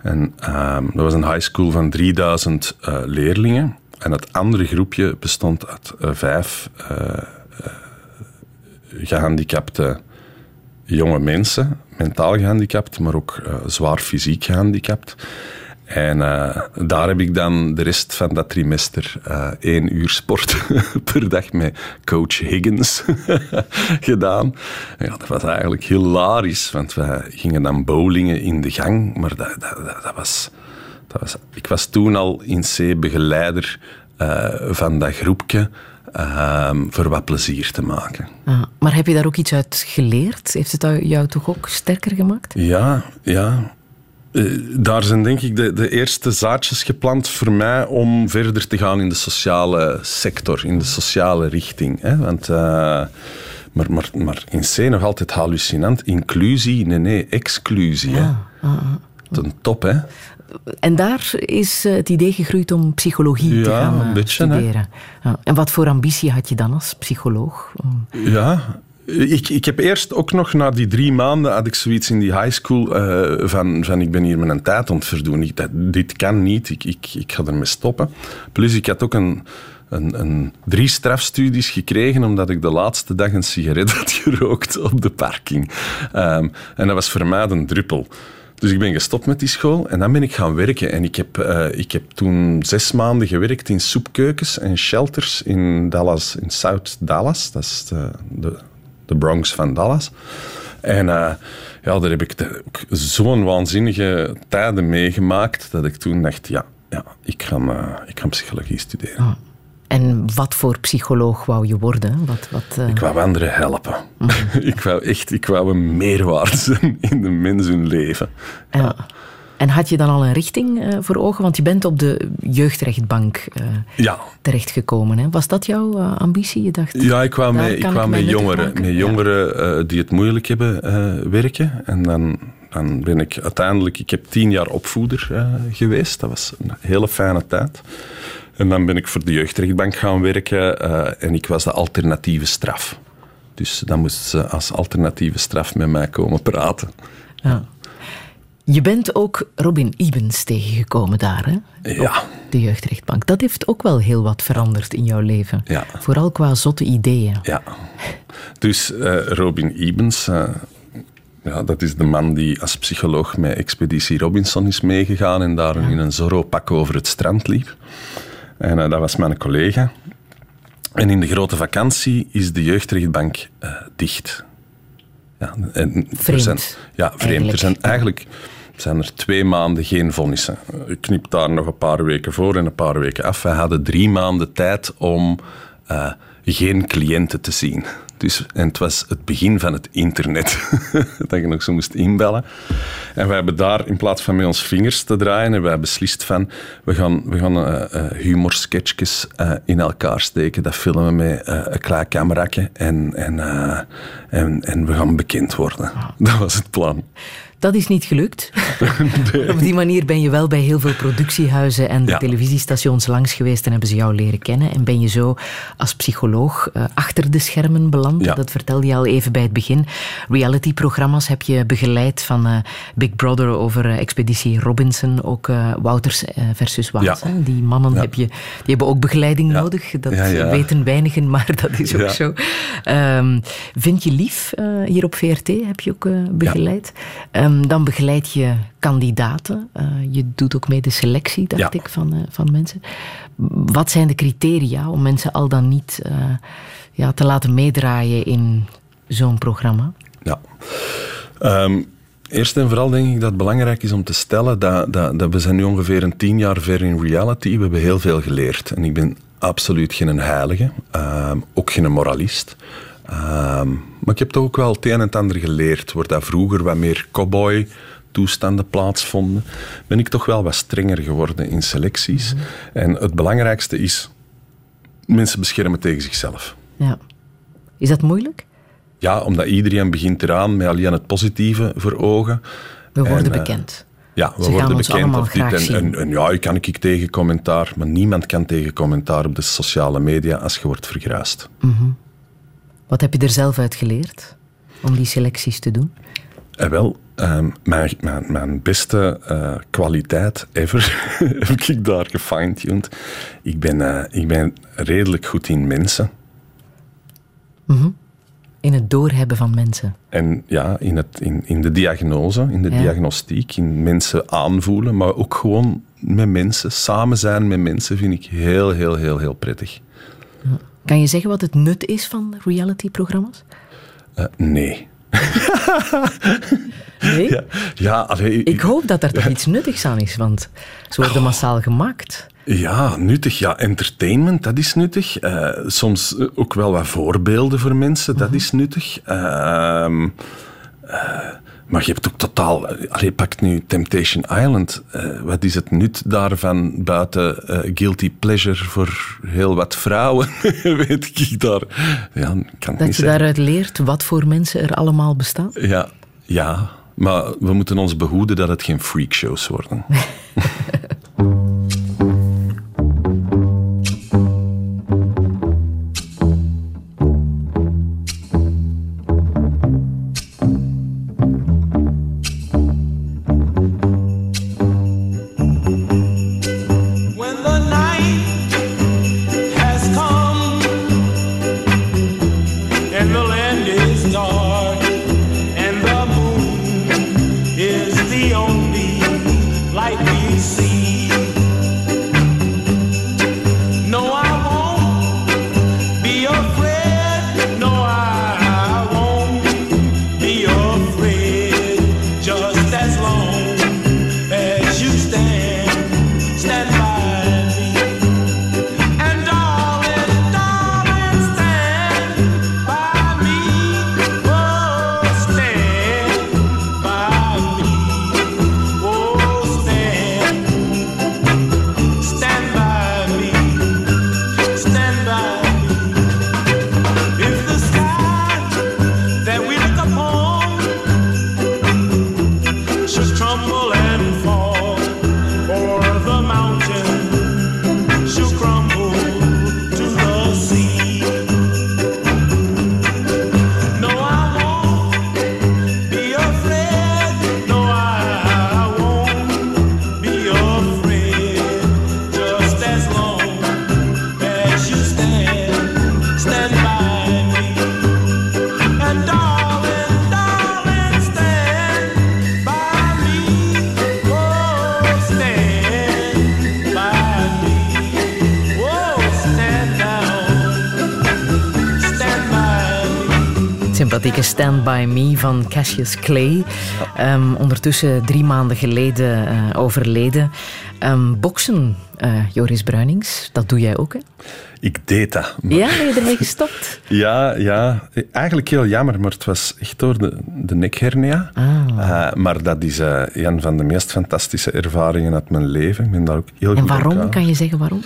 S3: En uh, dat was een high school van 3000 uh, leerlingen. En het andere groepje bestond uit uh, vijf gehandicapte jonge mensen, mentaal gehandicapt, maar ook zwaar fysiek gehandicapt. En uh, daar heb ik dan de rest van dat trimester uh, één uur sport per dag met coach Higgins gedaan. Ja, dat was eigenlijk hilarisch, want we gingen dan bowlingen in de gang, maar dat, dat, dat, was, dat was... Ik was toen al in C begeleider uh, van dat groepje. Ehm, voor wat plezier te maken.
S2: Ah, maar heb je daar ook iets uit geleerd? Heeft het jou toch ook sterker gemaakt?
S3: Ja, ja. Uh, daar zijn denk ik de, de, eerste zaadjes geplant voor mij om verder te gaan in de sociale sector, in de sociale richting. Hè? Want, uh, maar, maar, maar in C nog altijd hallucinant. Inclusie, nee, nee, exclusie. Ja. Hè? Ah, ah. Ten top, hè?
S2: En daar is eh, het idee gegroeid om psychologie
S3: ja,
S2: te gaan
S3: een beetje,
S2: studeren. En wat voor ambitie had je dan als psycholoog?
S3: Ja, ik, ik heb eerst ook nog na die drie maanden had ik zoiets in die high school uh, van, van ik ben hier mijn tijd aan het verdoen. Ik, dat, dit kan niet, ik, ik, ik ga ermee stoppen. Plus ik had ook een, een, een, drie strafstudies gekregen omdat ik de laatste dag een sigaret had gerookt op de parking. Um, en dat was voor mij een druppel. Dus ik ben gestopt met die school en dan ben ik gaan werken. En ik heb, uh, ik heb toen zes maanden gewerkt in soepkeukens en shelters in Dallas, in South Dallas. Dat is de, de, de Bronx van Dallas. En uh, ja, daar heb ik zo'n waanzinnige tijden meegemaakt dat ik toen dacht, ja, ja ik, ga, uh, ik ga psychologie studeren. Ah.
S2: En wat voor psycholoog wou je worden? Wat, wat,
S3: uh... Ik wou anderen helpen. Mm. ik wou echt ik wou een meerwaarde zijn in de mens hun leven.
S2: Ja. En had je dan al een richting uh, voor ogen? Want je bent op de jeugdrechtbank uh, ja. terechtgekomen. Hè? Was dat jouw uh, ambitie? Je dacht,
S3: ja, ik kwam met, ik kwam met jongeren, met jongeren die het moeilijk hebben werken. En dan, dan ben ik uiteindelijk... Ik heb tien jaar opvoeder geweest. Dat was een hele fijne tijd. En dan ben ik voor de jeugdrechtbank gaan werken en ik was de alternatieve straf. Dus dan moest ze als alternatieve straf met mij komen praten. Ja.
S2: Je bent ook Robin Ibens tegengekomen daar, hè?
S3: Ja.
S2: Op de jeugdrechtbank. Dat heeft ook wel heel wat veranderd in jouw leven.
S3: Ja.
S2: Vooral qua zotte ideeën.
S3: Ja. Dus uh, Robin Ibens... Uh, ja, dat is de man die als psycholoog met Expeditie Robinson is meegegaan en daar in een Zorro-pak over het strand liep. En uh, dat was mijn collega. En in de grote vakantie is de jeugdrechtbank dicht.
S2: Ja, en vreemd.
S3: Zijn, ja, vreemd. Er zijn eigenlijk zijn er twee maanden geen vonnissen. Ik knip daar nog een paar weken voor en een paar weken af. Wij hadden drie maanden tijd om uh, geen cliënten te zien. Dus, en het was het begin van het internet, dat je nog zo moest inbellen. En wij hebben daar, in plaats van met ons vingers te draaien, hebben wij beslist van, we gaan, we gaan uh, uh, humorsketchjes uh, in elkaar steken, dat filmen met een klein cameraatje en, en, en, en we gaan bekend worden. Ah. Dat was het plan.
S2: Dat is niet gelukt. Op die manier ben je wel bij heel veel productiehuizen en ja. televisiestations langs geweest en hebben ze jou leren kennen. En ben je zo als psycholoog uh, achter de schermen beland. Ja. Dat vertelde je al even bij het begin. Reality-programma's heb je begeleid van uh, Big Brother over uh, Expeditie Robinson. Ook Wouters versus. Ja. Die mannen heb je, die hebben ook begeleiding nodig. Dat weten weinigen, maar dat is ook zo. Um, vind je lief hier op VRT? Heb je ook begeleid? Um, Um, dan begeleid je kandidaten. Uh, je doet ook mee de selectie, dacht ja. ik, van, uh, van mensen. Wat zijn de criteria om mensen al dan niet uh, ja, te laten meedraaien in zo'n programma?
S3: Ja. Um, eerst en vooral denk ik dat het belangrijk is om te stellen dat, dat, dat we zijn nu ongeveer een tien jaar ver in reality. We hebben heel veel geleerd. En ik ben absoluut geen heilige, um, ook geen moralist. Um, maar ik heb toch ook wel het een en het ander geleerd. Waar dat vroeger wat meer cowboy toestanden plaatsvonden, ben ik toch wel wat strenger geworden in selecties. Mhm. En het belangrijkste is mensen beschermen tegen zichzelf.
S2: Ja. Is dat moeilijk?
S3: Ja, omdat iedereen begint eraan met alleen het positieve voor ogen.
S2: We worden en, uh, bekend.
S3: Ja, we
S2: Ze
S3: worden bekend dit. En, en, en, ja, ik kan ik tegen commentaar, maar niemand kan tegen commentaar op de sociale media als je wordt vergruist.
S2: Mm -hmm. Wat heb je er zelf uit geleerd om die selecties te doen?
S3: Eh, wel, um, mijn, mijn, mijn, beste uh, kwaliteit ever heb ik daar gefine-tuned. Ik ben, uh, ik ben redelijk goed in mensen.
S2: Mm -hmm. In het doorhebben van mensen.
S3: En ja, in, het, in, in de diagnose, in de diagnostiek, in mensen aanvoelen, maar ook gewoon met mensen, samen zijn met mensen, vind ik heel, heel, heel, heel prettig.
S2: Kan je zeggen wat het nut is van reality-programma's?
S3: Uh, nee.
S2: nee?
S3: Ja, ja
S2: ik hoop dat er toch iets nuttigs aan is, want ze worden oh. massaal gemaakt.
S3: Ja, nuttig. Ja, entertainment, dat is nuttig. Uh, soms ook wel wat voorbeelden voor mensen, dat mhm. is nuttig. Uh, maar je hebt ook totaal... Allee, pakt nu Temptation Island. Uh, wat is het nut daarvan buiten uh, guilty pleasure voor heel wat vrouwen? Weet ik daar... Ja, kan
S2: dat
S3: niet
S2: je daaruit leert wat voor mensen er allemaal bestaan?
S3: Ja, ja. Maar we moeten ons behoeden dat het geen freakshows worden.
S2: Stand By Me van Cassius Clay. Um, ondertussen drie maanden geleden uh, overleden. Um, boksen, uh, Joris Bruinings, dat doe jij ook, hè?
S3: Ik deed dat.
S2: Maar... Ja, ben je ermee gestopt?
S3: ja, ja, eigenlijk heel jammer, maar het was echt door de, de nekhernia. Ah. Uh, maar dat is een van de meest fantastische ervaringen uit mijn leven. Ik ben daar ook heel
S2: en waarom? Kan je zeggen waarom?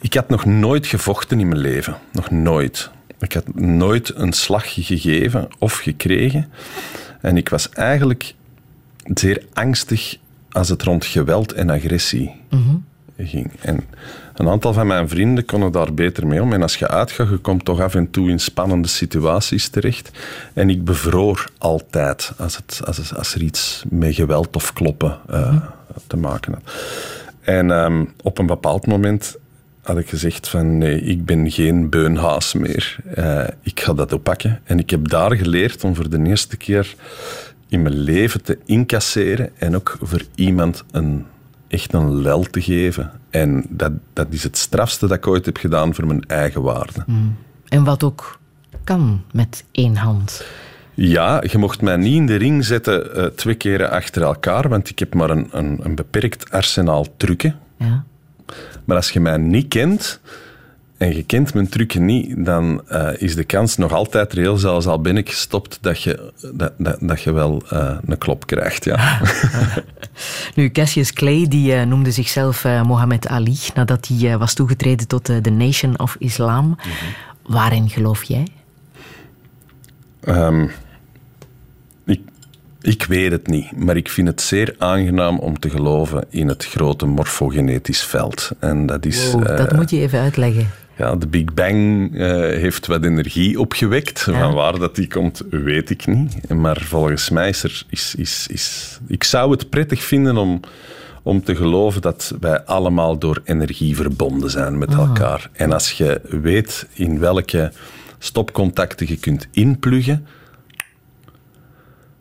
S3: Ik had nog nooit gevochten in mijn leven. Nog nooit. Ik had nooit een slag gegeven of gekregen. En ik was eigenlijk zeer angstig als het rond geweld en agressie mhm. ging. En een aantal van mijn vrienden konden daar beter mee om. En als je uitgaat, je komt toch af en toe in spannende situaties terecht. En ik bevroor altijd als, het, als, als er iets met geweld of kloppen uh, te maken had. En um, op een bepaald moment had ik gezegd van nee, ik ben geen beunhaas meer. Uh, ik ga dat oppakken. En ik heb daar geleerd om voor de eerste keer in mijn leven te incasseren en ook voor iemand een, echt een lel te geven. En dat, dat is het strafste dat ik ooit heb gedaan voor mijn eigen waarde. Mm.
S2: En wat ook kan met één hand.
S3: Ja, je mocht mij niet in de ring zetten uh, twee keren achter elkaar, want ik heb maar een, een, een beperkt arsenaal trucken. Ja. Maar als je mij niet kent en je kent mijn trucken niet, dan uh, is de kans nog altijd reëel, zelfs al ben ik gestopt, dat je, dat, dat, dat je wel uh, een klop krijgt. Ja.
S2: nu, Cassius Clay die, uh, noemde zichzelf Mohammed Ali nadat hij was toegetreden tot de Nation of Islam. Mm -hmm. Waarin geloof jij?
S3: Um, ik weet het niet, maar ik vind het zeer aangenaam om te geloven in het grote morfogenetisch veld. En dat is...
S2: Wow, dat uh, moet je even uitleggen.
S3: Ja, de Big Bang uh, heeft wat energie opgewekt. Ja. Van waar dat die komt, weet ik niet. Maar volgens mij is er... Is, is, is, ik zou het prettig vinden om, om te geloven dat wij allemaal door energie verbonden zijn met ah. elkaar. En als je weet in welke stopcontacten je kunt inpluggen,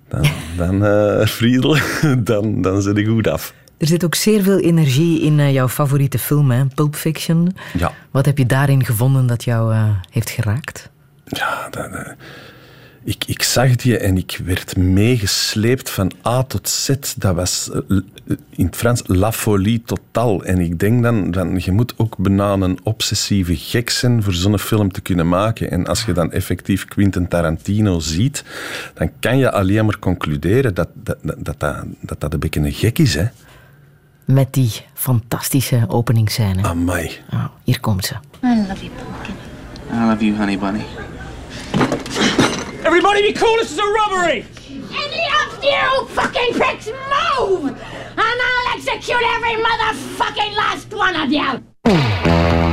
S3: dan, dan uh, Friedel, dan, dan zit ik goed af.
S2: Er zit ook zeer veel energie in uh, jouw favoriete film, hè? Pulp Fiction.
S3: Ja.
S2: Wat heb je daarin gevonden dat jou uh, heeft geraakt?
S3: Ja, dat, ik, ik zag die en ik werd meegesleept van A tot Z. Dat was in het Frans la folie totaal. En ik denk dan, dan je moet ook bijna een obsessieve gek zijn voor zo'n film te kunnen maken. En als je dan effectief Quentin Tarantino ziet, dan kan je alleen maar concluderen dat dat, dat, dat, dat, dat een beetje een gek is, hè.
S2: Met die fantastische openingsscène.
S3: Amai.
S2: Oh, hier komt ze.
S6: I love you, pumpkin.
S7: I love you, honey bunny.
S8: Everybody be cool, this is a robbery!
S6: Any of you fucking pricks move! And I'll execute every motherfucking last one of you!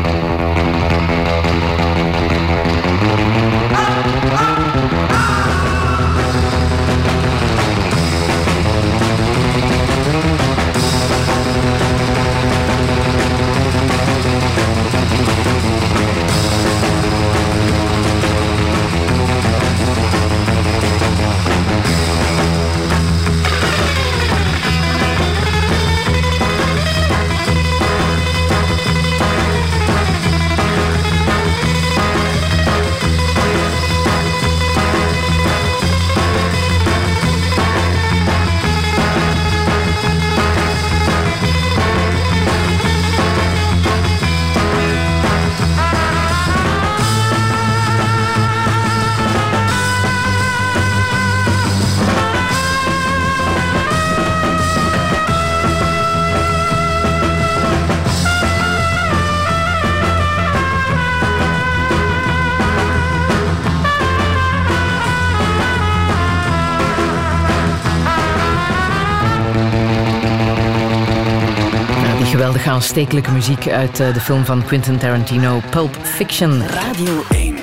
S2: Aanstekelijke muziek uit uh, de film van Quentin Tarantino, Pulp Fiction.
S1: Radio 1.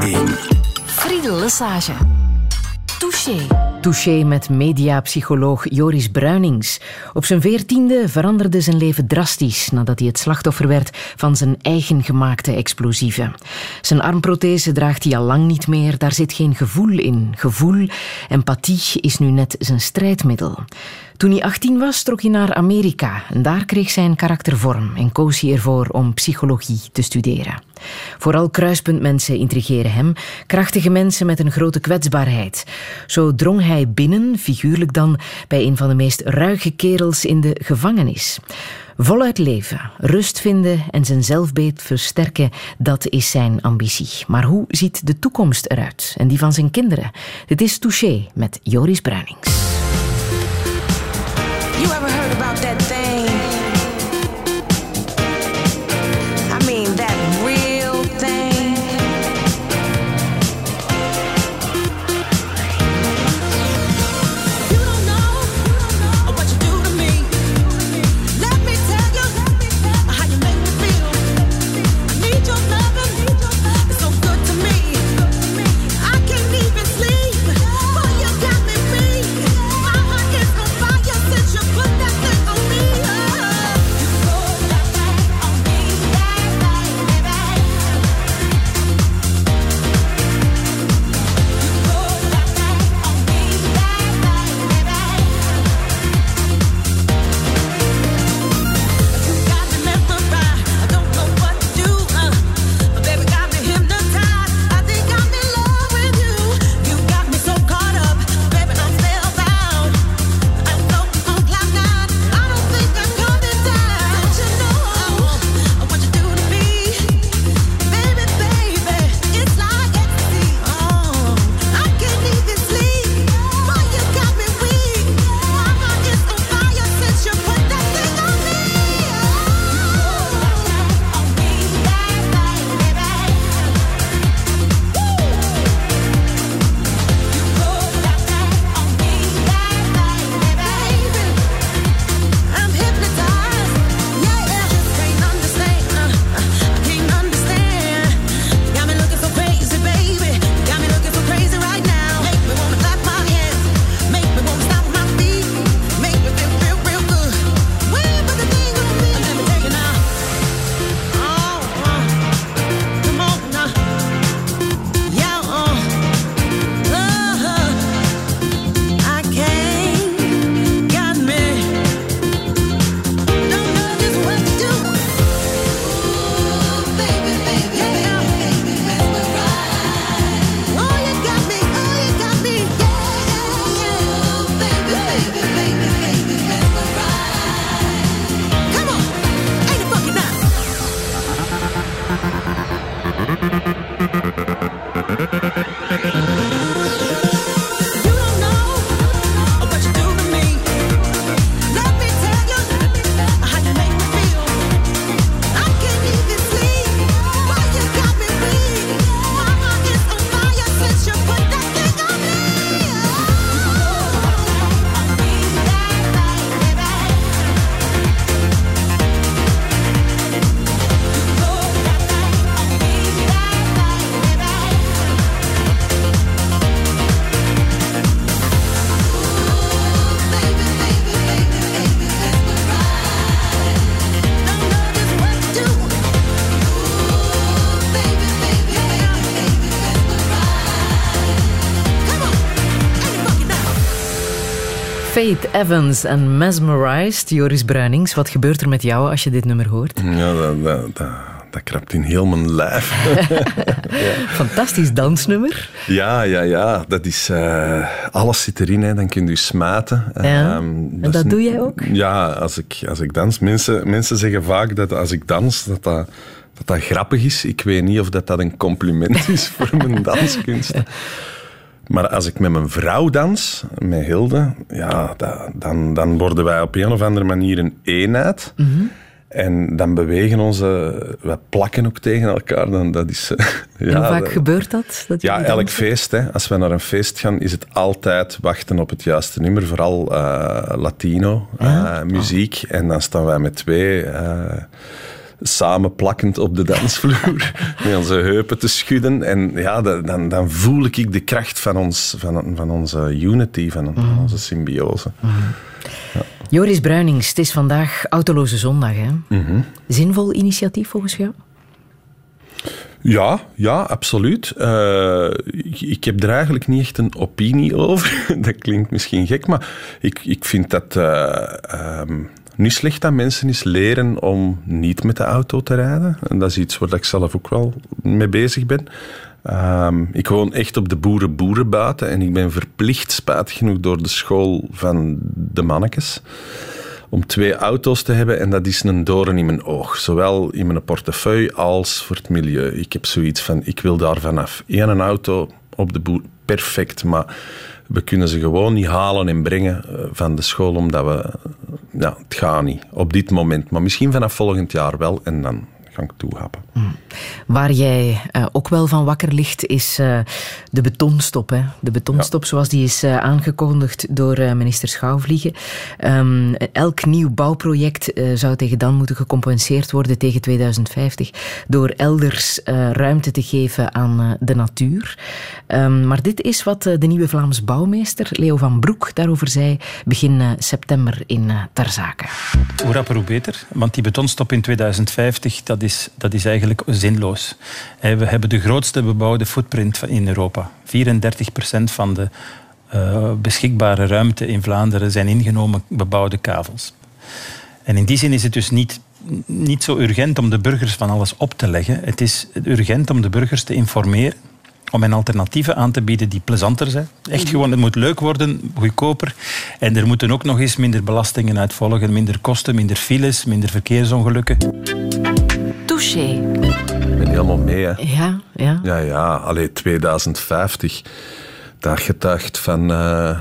S1: 1. Friedel Lesage. Touché.
S2: Touché met mediapsycholoog Joris Bruinings. Op zijn veertiende veranderde zijn leven drastisch nadat hij het slachtoffer werd van zijn eigen gemaakte explosieven. Zijn armprothese draagt hij al lang niet meer, daar zit geen gevoel in. Gevoel, empathie is nu net zijn strijdmiddel. Toen hij 18 was, trok hij naar Amerika en daar kreeg zijn karakter vorm en koos hij ervoor om psychologie te studeren. Vooral kruispuntmensen intrigeren hem, krachtige mensen met een grote kwetsbaarheid. Zo drong hij binnen, figuurlijk dan, bij een van de meest ruige kerels in de gevangenis. Voluit leven, rust vinden en zijn zelfbeeld versterken, dat is zijn ambitie. Maar hoe ziet de toekomst eruit en die van zijn kinderen? Dit is Touché met Joris Bruinings.
S9: You ever
S2: Faith Evans en Mesmerized. Joris Bruinings, wat gebeurt er met jou als je dit nummer hoort?
S3: Ja, dat, dat, dat, dat krabt in heel mijn lijf.
S2: Fantastisch dansnummer.
S3: Ja, ja, ja. Dat is, eh, alles zit erin, hè. dan kun je smaten.
S2: Ja,
S3: Ehm,
S2: en dat doe jij ook?
S3: Ja, als ik, als ik dans. Mensen, mensen zeggen vaak dat als ik dans, dat dat, dat dat grappig is. Ik weet niet of dat, dat een compliment is voor mijn danskunsten. Maar als ik met mijn vrouw dans, met Hilde, ja, da- dan, dan worden wij op een of andere manier een eenheid.
S2: Mhm.
S3: En dan bewegen onze... We plakken ook tegen elkaar. Dan, dat is, eh,
S2: en
S3: ja,
S2: hoe vaak
S3: dat-
S2: gebeurt dat? dat
S3: ja, elk feest. Hè. Als we naar een feest gaan, is het altijd wachten op het juiste nummer. Vooral eh, Latino eh, muziek. En dan staan wij met twee eh, samen plakkend op de dansvloer. met onze heupen te schudden. En ja, da- dan, dan voel ik de kracht van, ons, van, van onze unity, van, van onze symbiose.
S2: Joris Bruinings, het is vandaag Autoloze Zondag. Hè?
S3: Mhm.
S2: Zinvol initiatief volgens jou?
S3: Ja, ja, absoluut. Eh, ik, ik heb er eigenlijk niet echt een opinie over. dat klinkt misschien gek, maar ik, ik vind dat eh, ehm, niet slecht dat mensen eens leren om niet met de auto te rijden. En dat is iets waar ik zelf ook wel mee bezig ben. Ehm, ik woon echt op de boeren-boeren buiten en ik ben verplicht, spijtig genoeg, door de school van de mannetjes om twee auto's te hebben en dat is een doorn in mijn oog. Zowel in mijn portefeuille als voor het milieu. Ik heb zoiets van, ik wil daar vanaf. Eén auto op de boer, perfect, maar we kunnen ze gewoon niet halen en brengen eh, van de school, omdat we... Ja, het gaat niet op dit moment. Maar misschien vanaf volgend jaar wel en dan ik toehappen.
S2: Waar jij eh, ook wel van wakker ligt, is eh, de betonstop. Hè? De betonstop, zoals die is eh, aangekondigd door eh, minister Schouwvliegen. Ehm, elk nieuw bouwproject eh, zou tegen dan moeten gecompenseerd worden tegen 2050 door elders eh, ruimte te geven aan eh, de natuur. Ehm, maar dit is wat de nieuwe Vlaams bouwmeester Leo van Broek daarover zei begin september in uh, Terzake.
S10: Hoe rapper, hoe beter. Want die betonstop in 2050, dat is, dat is eigenlijk zinloos. We hebben de grootste bebouwde footprint in Europa. 34 procent van de uh, beschikbare ruimte in Vlaanderen zijn ingenomen bebouwde kavels. En in die zin is het dus niet, niet zo urgent om de burgers van alles op te leggen. Het is urgent om de burgers te informeren om hen alternatieven aan te bieden die plezanter zijn. Echt gewoon, het moet leuk worden, goedkoper. En er moeten ook nog eens minder belastingen uit volgen, minder kosten, minder files, minder verkeersongelukken.
S1: Touché.
S3: Ik ben helemaal mee, hè.
S2: Ja, ja.
S3: Ja, ja. Allee, 2050. Dat getuigt van... Uh,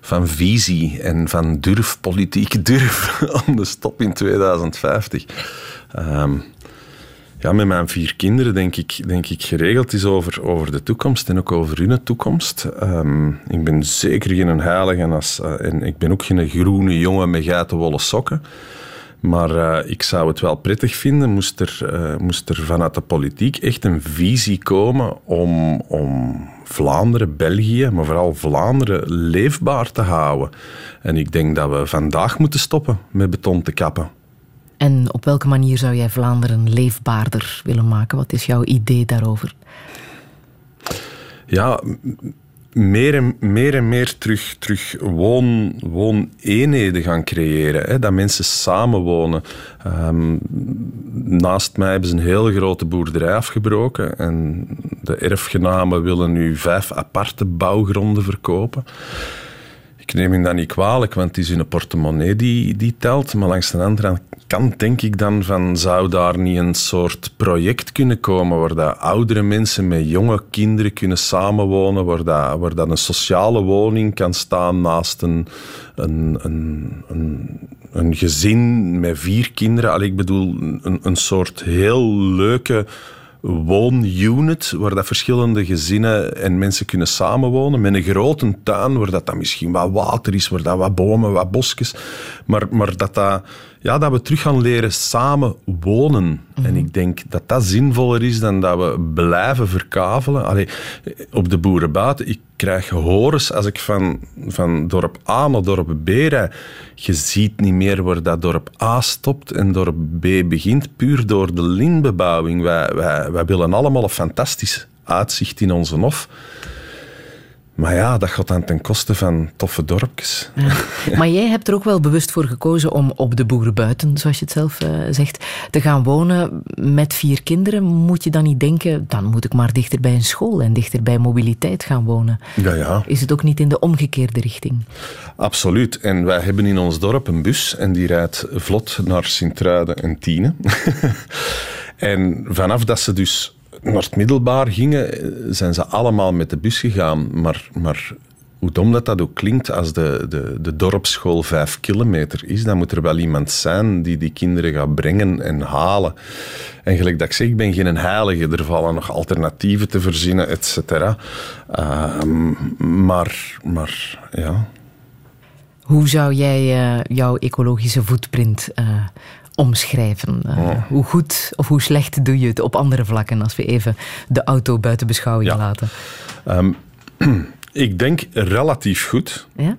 S3: van visie en van durf, politieke durf om de stop in 2050. Um, ja, met mijn vier kinderen denk ik, denk ik geregeld is over, over de toekomst en ook over hun toekomst. Um, ik ben zeker geen heilige en, als, uh, en ik ben ook geen groene jongen met geitenwolle sokken. Maar uh, ik zou het wel prettig vinden moest er, uh, moest er vanuit de politiek echt een visie komen om, om Vlaanderen, België, maar vooral Vlaanderen leefbaar te houden. En ik denk dat we vandaag moeten stoppen met beton te kappen.
S2: En op welke manier zou jij Vlaanderen leefbaarder willen maken? Wat is jouw idee daarover?
S3: Ja, meer en meer, meer terug, terug woon, wooneenheden gaan creëren. Hè? Dat mensen samenwonen. Um, naast mij hebben ze een heel grote boerderij afgebroken. En de erfgenamen willen nu vijf aparte bouwgronden verkopen. Ik neem hem dat niet kwalijk, want het is hun portemonnee die, die telt. Maar langs de andere kant denk ik dan van... zou daar niet een soort project kunnen komen... waar dat oudere mensen met jonge kinderen kunnen samenwonen... waar dat, waar dat een sociale woning kan staan naast een, een, een, een, een gezin met vier kinderen. Allee, ik bedoel, een, een soort heel leuke woonunit waar dat verschillende gezinnen en mensen kunnen samenwonen met een grote tuin waar dat dan misschien wat water is, waar dat wat bomen, wat bosjes, maar, maar dat, dat, ja, dat we terug gaan leren samen wonen. En ik denk dat dat zinvoller is dan dat we blijven verkavelen. Allee, op de boeren buiten, ik krijg horens als ik van, van dorp A naar dorp B rijd. Je ziet niet meer waar dat dorp A stopt en dorp B begint, puur door de lintbebouwing. Wij, wij, wij willen allemaal een fantastisch uitzicht in onze hof. Maar ja, dat gaat dan ten koste van toffe dorpjes.
S2: Maar jij hebt er ook wel bewust voor gekozen om op de boerenbuiten, zoals je het zelf eh, zegt, te gaan wonen met vier kinderen. Moet je dan niet denken, dan moet ik maar dichter bij een school en dichter bij mobiliteit gaan wonen?
S3: Ja, ja.
S2: Is het ook niet in de omgekeerde richting?
S3: Absoluut. En wij hebben in ons dorp een bus en die rijdt vlot naar Sint-Truiden en Tiene. en vanaf dat ze dus naar middelbaar gingen, eh, zijn ze allemaal met de bus gegaan. Maar, maar hoe dom dat dat ook klinkt, als de, de, de dorpsschool vijf kilometer is, dan moet er wel iemand zijn die die kinderen gaat brengen en halen. En gelijk dat ik zeg, ik ben geen heilige. Er vallen nog alternatieven te verzinnen, et cetera. Ehm, maar, maar ja...
S2: Hoe zou jij eh, jouw ecologische footprint eh, omschrijven? Eh,
S3: Oh.
S2: Hoe goed of hoe slecht doe je het op andere vlakken als we even de auto buiten beschouwing laten?
S3: Ehm, ik denk relatief goed.
S2: Ja?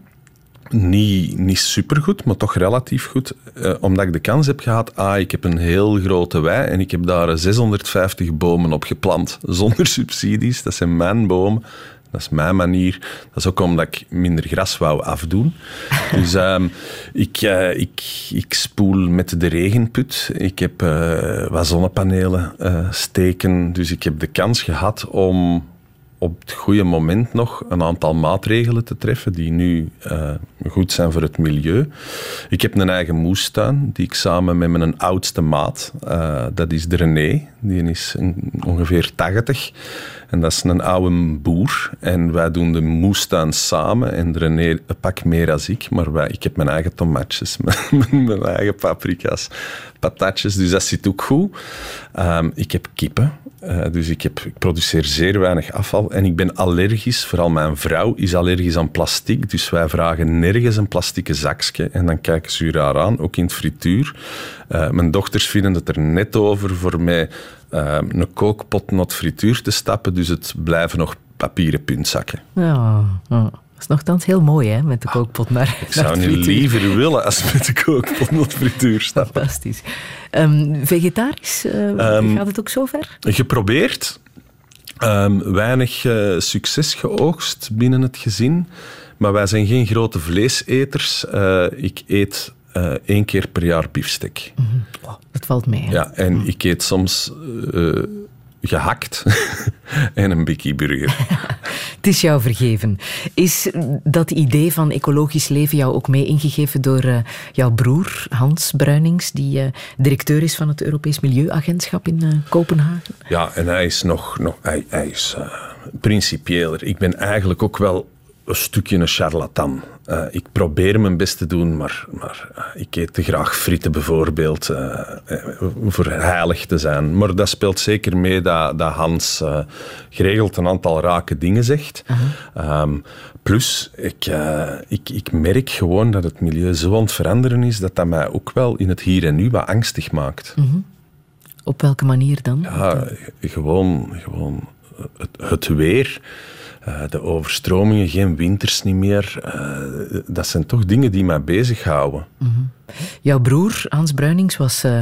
S3: Niet, niet supergoed, maar toch relatief goed. Eh, omdat ik de kans heb gehad, ah, ik heb een heel grote wei en ik heb daar 650 bomen op geplant. Zonder subsidies, dat zijn mijn bomen. Dat is mijn manier. Dat is ook omdat ik minder gras wou afdoen. Dus ehm, ik, eh, ik, ik spoel met de regenput. Ik heb eh, wat zonnepanelen eh, steken. Dus ik heb de kans gehad om op het goede moment nog een aantal maatregelen te treffen die nu eh, goed zijn voor het milieu. Ik heb een eigen moestuin die ik samen met mijn oudste maat, eh, dat is de René, die is ongeveer 80. En dat is een oude boer. En wij doen de moestuin samen. En de René een pak meer als ik. Maar wij, ik heb mijn eigen tomatjes, mijn, mijn eigen paprika's, patatjes. Dus dat zit ook goed. Ehm, ik heb kippen. Eh, dus ik, heb, ik produceer zeer weinig afval. En ik ben allergisch, vooral mijn vrouw is allergisch aan plastic. Dus wij vragen nergens een plastieke zakje. En dan kijken ze u raar aan, ook in het frituur. Eh, mijn dochters vinden het er net over voor mij eh, een kookpot naar frituur te stappen. Dus het blijven nog papieren puntzakken.
S2: Ja, ja. Dat is nogthans heel mooi hè, met de kookpot naar,
S3: Ah, Ik zou
S2: frituur.
S3: liever willen als met de kookpot naar frituur stappen.
S2: Fantastisch. Ehm, vegetarisch, eh,
S3: Ehm,
S2: gaat het ook zo ver?
S3: Geprobeerd. Ehm, weinig eh, succes geoogst binnen het gezin. Maar wij zijn geen grote vleeseters. Eh, ik eet één keer per jaar biefstek.
S2: Dat valt mee. hè?
S3: Ja, en ik eet soms gehakt en een bikkie burger.
S2: Het is jou vergeven. Is dat idee van ecologisch leven jou ook mee ingegeven door eh, jouw broer Hans Bruinings, die eh, directeur is van het Europees Milieuagentschap in eh, Kopenhagen?
S3: Ja, en hij is nog, nog hij, hij is principieeler. Ik ben eigenlijk ook wel een stukje een charlatan. Uh, ik probeer mijn best te doen, maar, maar uh, ik eet te graag frieten bijvoorbeeld, uh, voor heilig te zijn. Maar dat speelt zeker mee dat, dat Hans geregeld een aantal rake dingen zegt. -huh. Um, plus, ik, ik, ik merk gewoon dat het milieu zo aan het veranderen is, dat dat mij ook wel in het hier en nu wat angstig maakt.
S2: -huh. Op welke manier dan?
S3: Ja, gewoon, gewoon het, het weer. Uh, de overstromingen, geen winters niet meer. Uh, dat zijn toch dingen die mij bezighouden.
S2: Mm -hmm. Jouw broer, Hans Bruinings, was uh,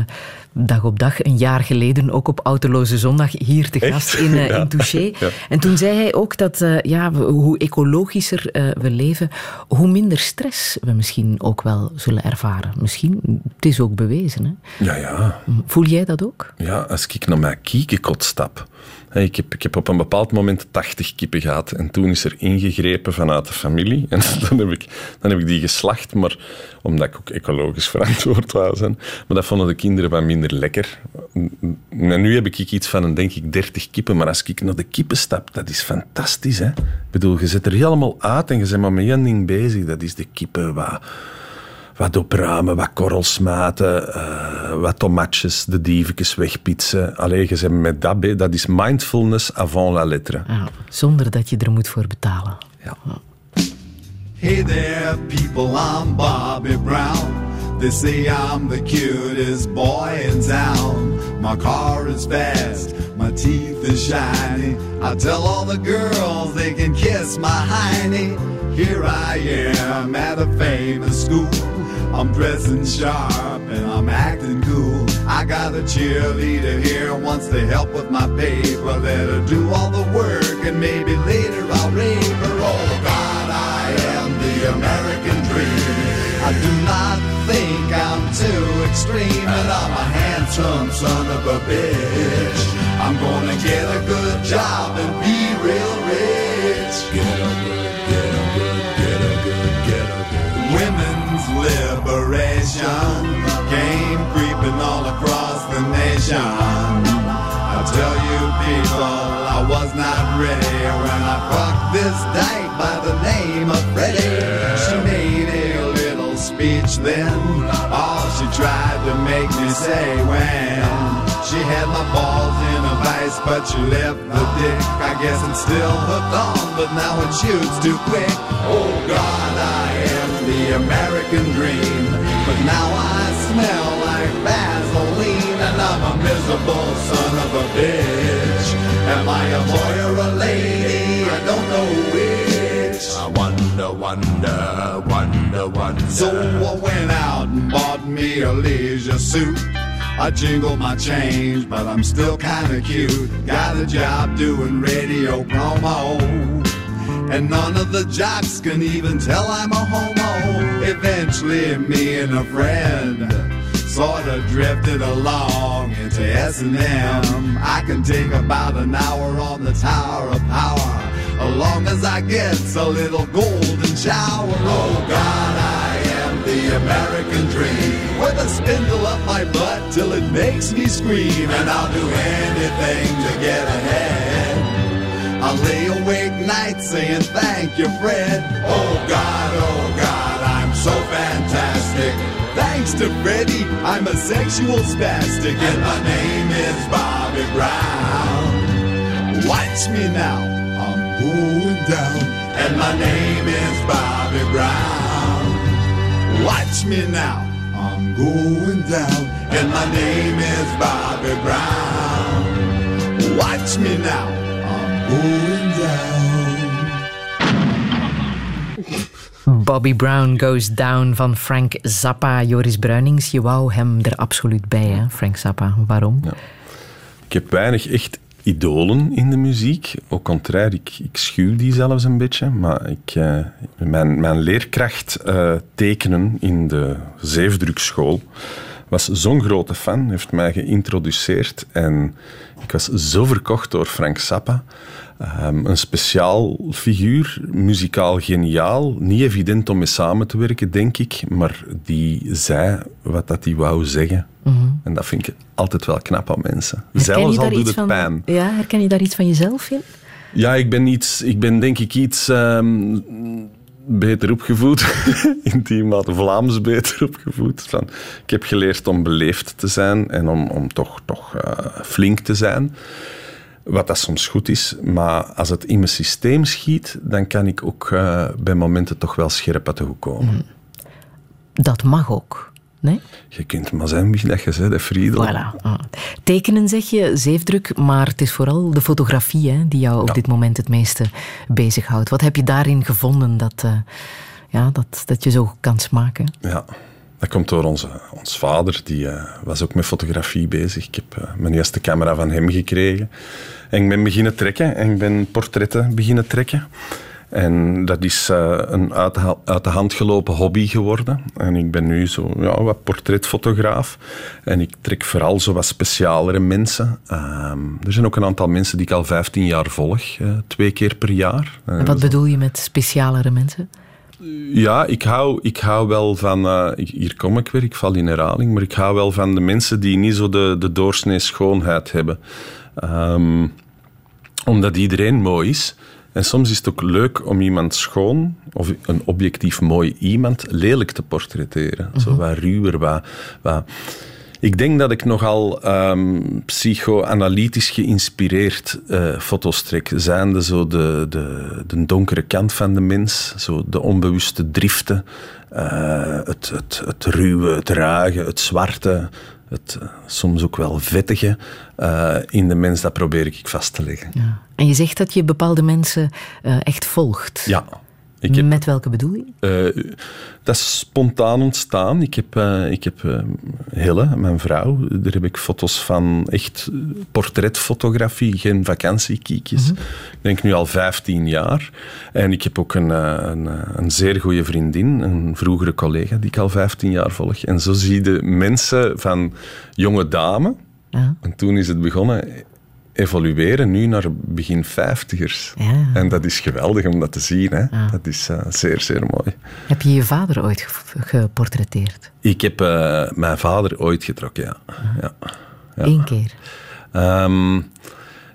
S2: dag op dag een jaar geleden ook op Autoloze Zondag hier te gast in, ja. in Touché. Ja. En toen zei hij ook dat ja, hoe ecologischer we leven, hoe minder stress we misschien ook wel zullen ervaren. Misschien, het is ook bewezen. Hè?
S3: Ja, ja.
S2: Voel jij dat ook?
S3: Ja, als ik naar mijn kiekenkot stap. Ik heb, ik heb op een bepaald moment 80 kippen gehad en toen is er ingegrepen vanuit de familie. En dan heb ik, dan heb ik die geslacht, maar omdat ik ook ecologisch verantwoord wou zijn. Maar dat vonden de kinderen wat minder lekker. En nu heb ik iets van, een, denk ik, 30 kippen. Maar als ik naar de kippen stap, dat is fantastisch. Hè? Ik bedoel, je zit er helemaal uit en je bent maar met één ding bezig. Dat is de kippen wat opruimen, wat korrelsmaten, uh, wat tomatjes, de dievekes wegpitsen. Allee, je bent met dat, dat is mindfulness avant la lettre.
S2: Ja, zonder dat je er moet voor betalen.
S3: Ja.
S11: Hey there, people, I'm Bobby Brown. They say I'm the cutest boy in town. My car is fast, my teeth are shiny. I tell all the girls they can kiss my hiney. Here I am at a famous school. I'm dressing sharp and I'm acting cool. I got a cheerleader here wants to help with my paper. Let her do all the work and maybe later I'll rape her. Oh God, I am the American dream. I do not think I'm too extreme, and I'm a handsome son of a bitch. I'm gonna get a good job and be real rich. Get a good, get a good, get a good, get a good. Women's liberation came creeping all across the nation. I tell you people, I was not ready when I fucked this dyke by the name of Freddie. She made a little speech then, all she tried to make me say when she had my balls in a vice, but she left the dick. I guess it's still hooked on, but now it shoots too quick. Oh God, I the American dream, but now I smell like Vaseline, and I'm a miserable son of a bitch. Am I a boy or a lady? I don't know which. I wonder, wonder, wonder, wonder. So I went out and bought me a leisure suit. I jingle my change, but I'm still kinda cute. Got a job doing radio promo. And none of the jocks can even tell I'm a homo. Eventually, me and a friend sort of drifted along into S&M. I can take about an hour on the Tower of Power, as long as I get a little golden shower. Oh God, I am the American dream, with a spindle up my butt till it makes me scream, and I'll do anything to get ahead. I lay awake nights saying thank you, Fred. Oh God, oh God, I'm so fantastic. Thanks to Freddie, I'm a sexual spastic, and my name is Bobby Brown. Watch me now, I'm going down, and my name is Bobby Brown. Watch me now, I'm going down, and my name is Bobby Brown. Watch me now, going down.
S2: Bobby Brown Goes Down van Frank Zappa. Joris Bruinings, je wou hem er absoluut bij, hè, Frank Zappa. Waarom?
S3: Ik heb weinig echt idolen in de muziek. Au contraire, ik, ik die zelfs een beetje. Maar ik, eh, mijn, mijn leerkracht eh, tekenen in de zeefdrukschool was zo'n grote fan, heeft mij geïntroduceerd. En ik was zo verkocht door Frank Zappa. Ehm, een speciaal figuur, muzikaal geniaal. Niet evident om mee samen te werken, denk ik. Maar die zei wat dat hij wou zeggen.
S2: Mhm.
S3: En dat vind ik altijd wel knap aan mensen.
S2: Herken
S3: Zelfs al doet het
S2: van-
S3: pijn.
S2: Ja, herken je daar iets van jezelf in?
S3: Ja, ik ben, iets, ik ben denk ik iets ehm, beter opgevoed. In die mate Vlaams beter opgevoed. Van, ik heb geleerd om beleefd te zijn en om, om toch, toch eh, flink te zijn. Wat dat soms goed is. Maar als het in mijn systeem schiet, dan kan ik ook eh, bij momenten toch wel scherp uit de hoek komen.
S2: Dat mag ook. Nee?
S3: Je kunt maar zijn wie dat je bent, hè, Friedel.
S2: Voilà. Ah. Tekenen zeg je, zeefdruk, maar het is vooral de fotografie hè, die jou op dit moment het meeste bezighoudt. Wat heb je daarin gevonden dat, eh, ja, dat, dat je zo kan smaken?
S3: Ja, dat komt door onze, ons vader. Die eh, was ook met fotografie bezig. Ik heb eh, mijn eerste camera van hem gekregen. En ik ben beginnen trekken. En ik ben portretten beginnen trekken. En dat is eh, een uit uit de hand gelopen hobby geworden. En ik ben nu zo ja, wat portretfotograaf. En ik trek vooral zo wat specialere mensen. Ehm, er zijn ook een aantal mensen die ik al 15 jaar volg. eh, twee keer per jaar.
S2: En wat bedoel je met specialere mensen?
S3: Ja, ik hou, ik hou wel van... eh, hier kom ik weer, ik val in herhaling. Maar ik hou wel van de mensen die niet zo de, de doorsnee schoonheid hebben. Ehm, omdat iedereen mooi is. En soms is het ook leuk om iemand schoon, of een objectief mooi iemand, lelijk te portretteren. Zo wat ruwer, wat... wat ik denk dat ik nogal ehm, psychoanalytisch geïnspireerd eh, foto's trek. Zijnde zo de, de, de donkere kant van de mens, zo de onbewuste driften, eh, het, het, het ruwe, het ruige, het zwarte, het eh, soms ook wel vettige in de mens. Dat probeer ik vast te leggen.
S2: Ja. En je zegt dat je bepaalde mensen eh, echt volgt.
S3: Ja. Ik heb,
S2: Met welke bedoeling?
S3: eh, dat is spontaan ontstaan. Ik heb, eh, ik heb Hille, mijn vrouw, daar heb ik foto's van echt portretfotografie, geen vakantiekiekjes. Ik denk nu al 15 jaar. En ik heb ook een, een, een zeer goede vriendin, een vroegere collega, die ik al 15 jaar volg. En zo zie je mensen van jonge dame.
S2: Ja.
S3: En toen is het begonnen evolueren, nu naar begin vijftigers.
S2: Ja.
S3: En dat is geweldig om dat te zien. Hè? Dat is eh, zeer, zeer mooi.
S2: Heb je je vader ooit ge- geportretteerd?
S3: Ik heb eh, mijn vader ooit getrokken, ja. ja. ja.
S2: Eén keer.
S3: Ehm,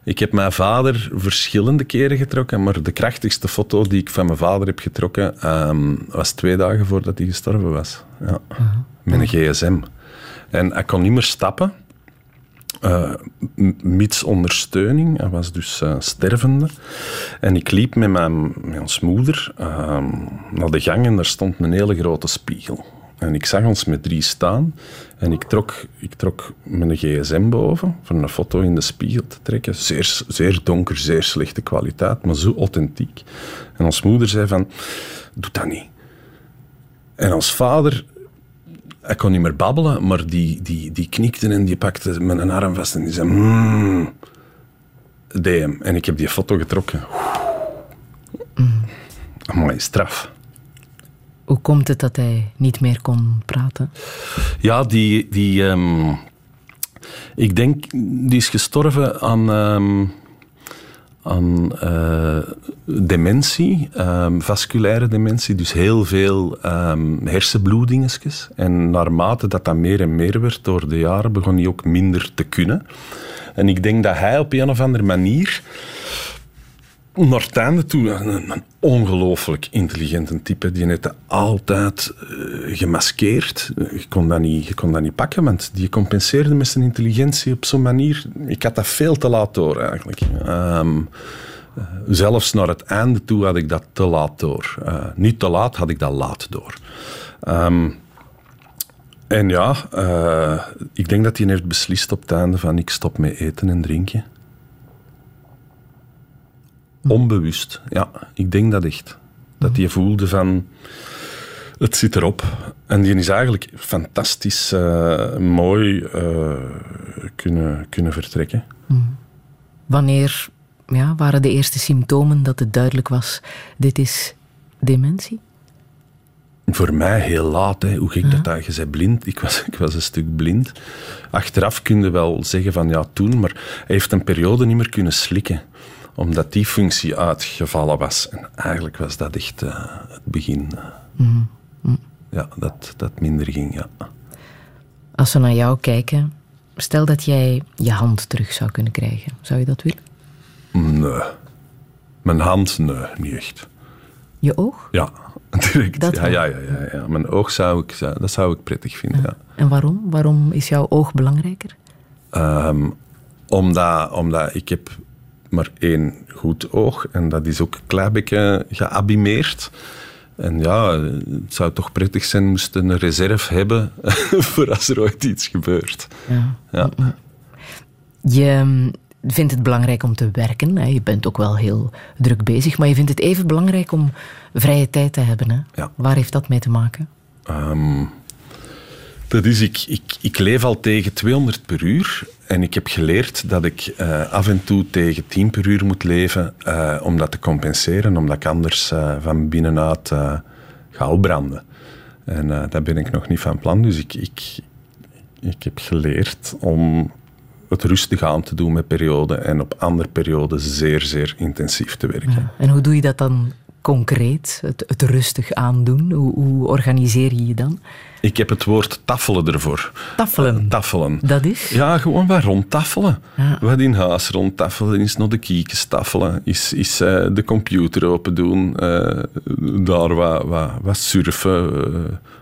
S3: ik heb mijn vader verschillende keren getrokken, maar de krachtigste foto die ik van mijn vader heb getrokken ehm, was twee dagen voordat hij gestorven was. Ja. Met een gsm. En hij kon niet meer stappen, eh, mits ondersteuning. Hij was dus eh, stervende. En ik liep met, mijn, met moeder ehm, naar de gang en daar stond een hele grote spiegel. En ik zag ons met drie staan en ik trok, ik trok mijn gsm boven voor een foto in de spiegel te trekken. Zeer, zeer donker, zeer slechte kwaliteit, maar zo authentiek. En ons moeder zei van, doe dat niet. En ons vader, hij kon niet meer babbelen, maar die, die, die knikte en die pakte mijn arm vast en die zei, DM. En ik heb die foto getrokken. Amai, straf.
S2: Hoe komt het dat hij niet meer kon praten?
S3: Ja, die... die ehm, ik denk, die is gestorven aan... ehm, aan eh, dementie, ehm, vasculaire dementie, dus heel veel hersenbloedingetjes. En naarmate dat dat meer en meer werd door de jaren, begon hij ook minder te kunnen. En ik denk dat hij op een of andere manier naar het einde toe een, ongelooflijk intelligente type. Die dat altijd eh, gemaskeerd. Eh, Je kon, dat niet, je kon dat niet pakken, want die compenseerde met zijn intelligentie op zo'n manier. Ik had dat veel te laat door, eigenlijk. Ehm, eh, zelfs naar het einde toe had ik dat te laat door. Niet te laat, had ik dat laat door. Ehm, en ja, ik denk dat hij heeft beslist op het einde van ik stop met eten en drinken. Onbewust, ja. Ik denk dat echt. Dat hij voelde van, het zit erop. En die is eigenlijk fantastisch eh, mooi eh, kunnen, kunnen vertrekken.
S2: Wanneer ja, waren de eerste symptomen dat het duidelijk was, dit is dementie?
S3: Voor mij heel laat. Hè. Hoe gek dat dat... Je zei blind. Ik was, ik was een stuk blind. Achteraf kun je wel zeggen van ja, toen. Maar hij heeft een periode niet meer kunnen slikken. Omdat die functie uitgevallen was. En eigenlijk was dat echt eh, het begin. eh, Ja, dat dat minder ging, ja.
S2: Als we naar jou kijken, stel dat jij je hand terug zou kunnen krijgen. Zou je dat willen?
S3: Nee. Mijn hand, nee, niet echt.
S2: Je oog?
S3: Ja, direct.
S2: Dat
S3: ja, ja, ja, ja, ja. Mijn oog zou ik, dat zou ik prettig vinden, ja.
S2: En waarom? Waarom is jouw oog belangrijker?
S3: Ehm, omdat, omdat ik heb maar één goed oog en dat is ook een klein beetje geabimeerd. En ja, het zou toch prettig zijn moest een reserve hebben voor als er ooit iets gebeurt.
S2: Ja.
S3: Ja.
S2: Je mm, vindt het belangrijk om te werken. Hè? Je bent ook wel heel druk bezig. Maar je vindt het even belangrijk om vrije tijd te hebben. Hè?
S3: Ja.
S2: Waar heeft dat mee te maken?
S3: Ehm, dat is, ik, ik, ik leef al tegen 200 per uur en ik heb geleerd dat ik eh, af en toe tegen 10 per uur moet leven eh, om dat te compenseren, omdat ik anders eh, van binnenuit ga opbranden. En daar ben ik nog niet van plan, dus ik, ik, ik heb geleerd om het rustig aan te doen met perioden en op andere perioden zeer, zeer intensief te werken.
S2: En hoe doe je dat dan concreet? Het, het rustig aandoen? Hoe, hoe organiseer je je dan?
S3: Ik heb het woord taffelen ervoor.
S2: Taffelen.
S3: Taffelen.
S2: Dat is?
S3: Ja, gewoon wat rondtaffelen.
S2: Ja.
S3: Wat in huis rondtaffelen, is naar de kiekens taffelen, is, is eh, de computer open doen, eh, daar wat, wat, wat surfen, eh,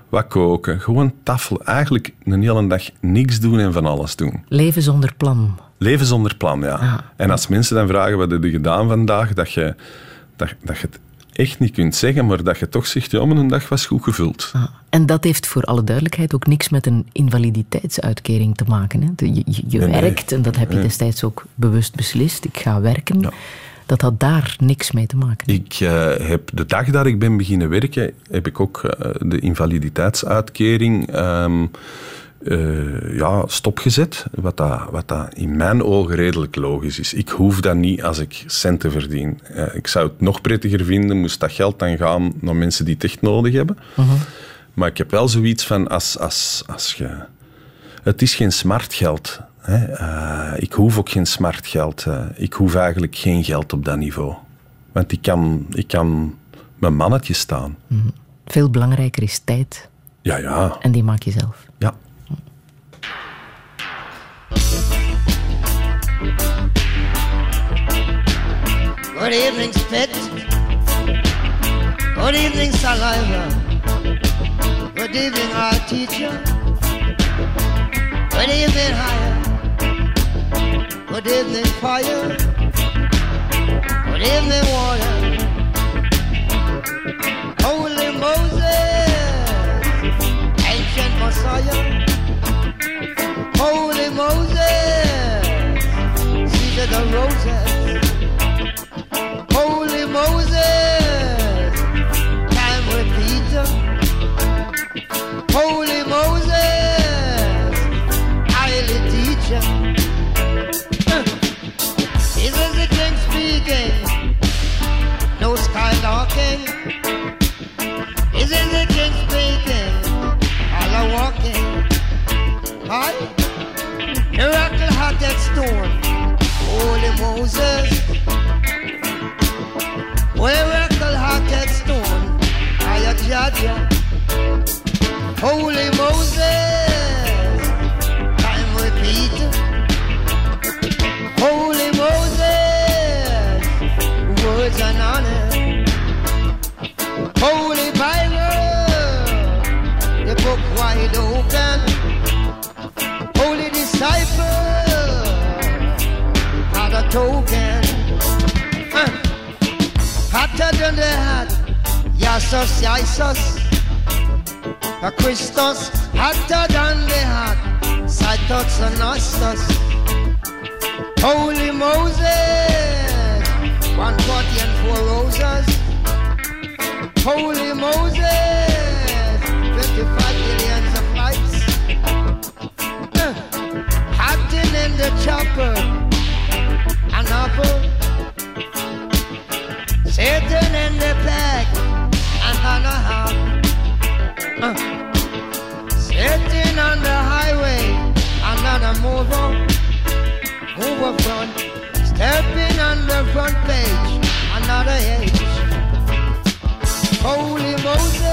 S3: wat koken. Gewoon taffelen. Eigenlijk een hele dag niks doen en van alles doen.
S2: Leven zonder plan.
S3: Leven zonder plan, ja.
S2: Ah.
S3: En als mensen dan vragen wat heb je gedaan vandaag, dat je, dat, dat je het echt niet kunt zeggen, maar dat je toch zegt, ja, mijn dag was goed gevuld.
S2: Ah, En dat heeft voor alle duidelijkheid ook niks met een invaliditeitsuitkering te maken. Hè? Je, je, je
S3: Nee, nee.
S2: werkt, en dat heb je
S3: Nee.
S2: destijds ook bewust beslist. Ik ga werken. Dat Dat had daar niks mee te maken.
S3: Ik eh, heb de dag dat ik ben beginnen werken, heb ik ook eh, de invaliditeitsuitkering ehm, eh, ja, stopgezet. Wat dat, wat dat in mijn ogen redelijk logisch is. Ik hoef dat niet als ik centen verdien. Eh, ik zou het nog prettiger vinden, moest dat geld dan gaan naar mensen die het echt nodig hebben. Maar ik heb wel zoiets van, als, als, als je... Het is geen smartgeld. Hè. Eh, ik hoef ook geen smartgeld. eh. ik hoef eigenlijk geen geld op dat niveau. Want ik kan, ik kan mijn mannetje staan.
S2: Veel belangrijker is tijd.
S3: Ja, ja.
S2: En die maak je zelf.
S12: Good evening, Spit. Good evening, Saliva. Good evening, our teacher. Good evening, Higher. Good evening, Fire. Good evening, Water. Holy Moses, ancient Messiah. Holy Moses, Caesar the Roses. Hi, miracle hearted stone, Holy Moses. Miracle hearted stone, I am Jaja. Holy Moses, time repeat. Holy Moses, words and honor. Holy Bible, the book wide open. Token. Hotter than hotter than and. Holy Moses, one forty and four roses. Holy Moses, twenty-five in the chopper, an apple. Sitting in the back and on a hop. Uh, sitting on the highway, another mover, mover front. Stepping on the front page, another age. Holy Moses,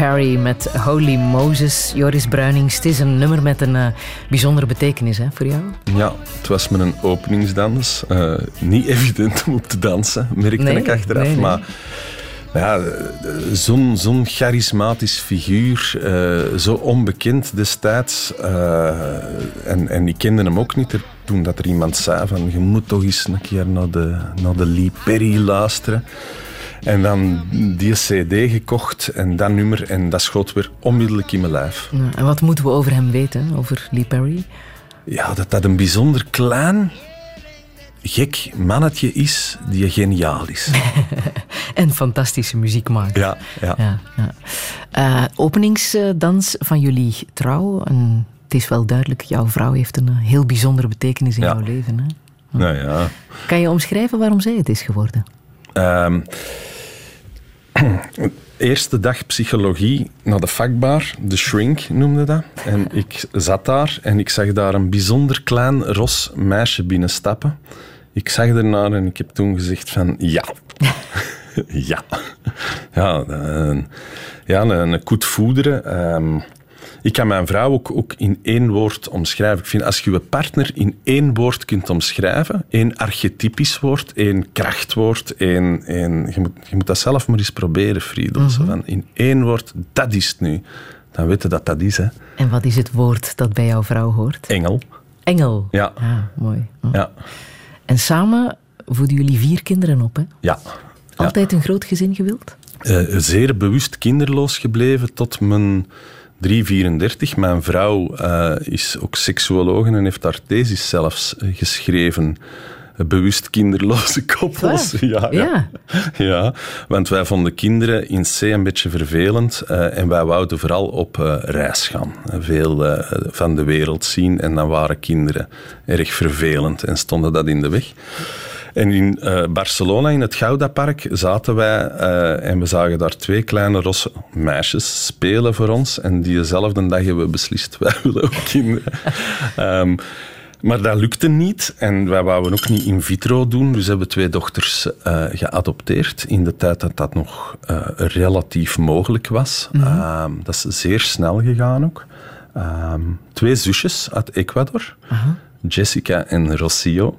S2: Perry met Holy Moses. Joris Bruinings, het is een nummer met een eh, bijzondere betekenis hè, voor jou.
S3: Ja, het was met een openingsdans. Eh, niet evident om op te dansen, merkte
S2: Nee,
S3: ik achteraf.
S2: nee, nee.
S3: Maar ja, zo'n zo'n charismatisch figuur, eh, zo onbekend destijds. en, en ik kende hem ook niet toen dat er iemand zei van je moet toch eens een keer naar de, naar de Lee Perry luisteren. En dan die cd gekocht en dat nummer en dat schoot weer onmiddellijk in mijn lijf.
S2: Ja, en wat moeten we over hem weten, over Lee Perry?
S3: Ja, dat dat een bijzonder klein, gek mannetje is die geniaal is.
S2: En fantastische muziek maakt.
S3: Ja, ja.
S2: ja, ja. Eh, openingsdans van jullie trouw. En het is wel duidelijk, jouw vrouw heeft een heel bijzondere betekenis in
S3: Ja.
S2: jouw leven. Hè?
S3: Nou ja.
S2: Kan je omschrijven waarom zij het is geworden?
S3: Ehm, eerste dag psychologie naar de vakbar, de shrink noemde dat. En ik zat daar en ik zag daar een bijzonder klein ros meisje binnenstappen. Ik zag ernaar en ik heb toen gezegd van ja. ja. Ja, een, ja, een, een koet voederen. Ehm, ik kan mijn vrouw ook, ook in één woord omschrijven. Ik vind als je je partner in één woord kunt omschrijven, één archetypisch woord, één krachtwoord, één, één, je, moet, je moet dat zelf maar eens proberen, Friedel. Zo van, in één woord, dat is het nu. Dan weet je dat dat is, hè.
S2: En wat is het woord dat bij jouw vrouw hoort?
S3: Engel.
S2: Engel.
S3: Ja.
S2: Ah, mooi.
S3: Ja.
S2: En samen voeden jullie vier kinderen op, hè?
S3: Ja.
S2: Altijd een groot gezin gewild?
S3: Eh, zeer bewust kinderloos gebleven tot mijn 334. Mijn vrouw eh, is ook seksuologe en heeft haar thesis zelfs eh, geschreven. Bewust kinderloze koppels.
S2: Waar?
S3: Ja, ja. ja, want wij vonden kinderen in C een beetje vervelend eh, en wij wouden vooral op reis gaan. Veel van de wereld zien en dan waren kinderen erg vervelend en stonden dat in de weg. En in eh, Barcelona, in het Gouda-park, zaten wij eh, en we zagen daar twee kleine rosse meisjes spelen voor ons. En diezelfde dag hebben we beslist, wij willen ook kinderen. Ehm, maar dat lukte niet en wij wouden ook niet in vitro doen. Dus hebben we twee dochters eh, geadopteerd in de tijd dat dat nog relatief mogelijk was. Ehm, dat is zeer snel gegaan ook. Ehm, twee zusjes uit Ecuador, Jessica en Rocio.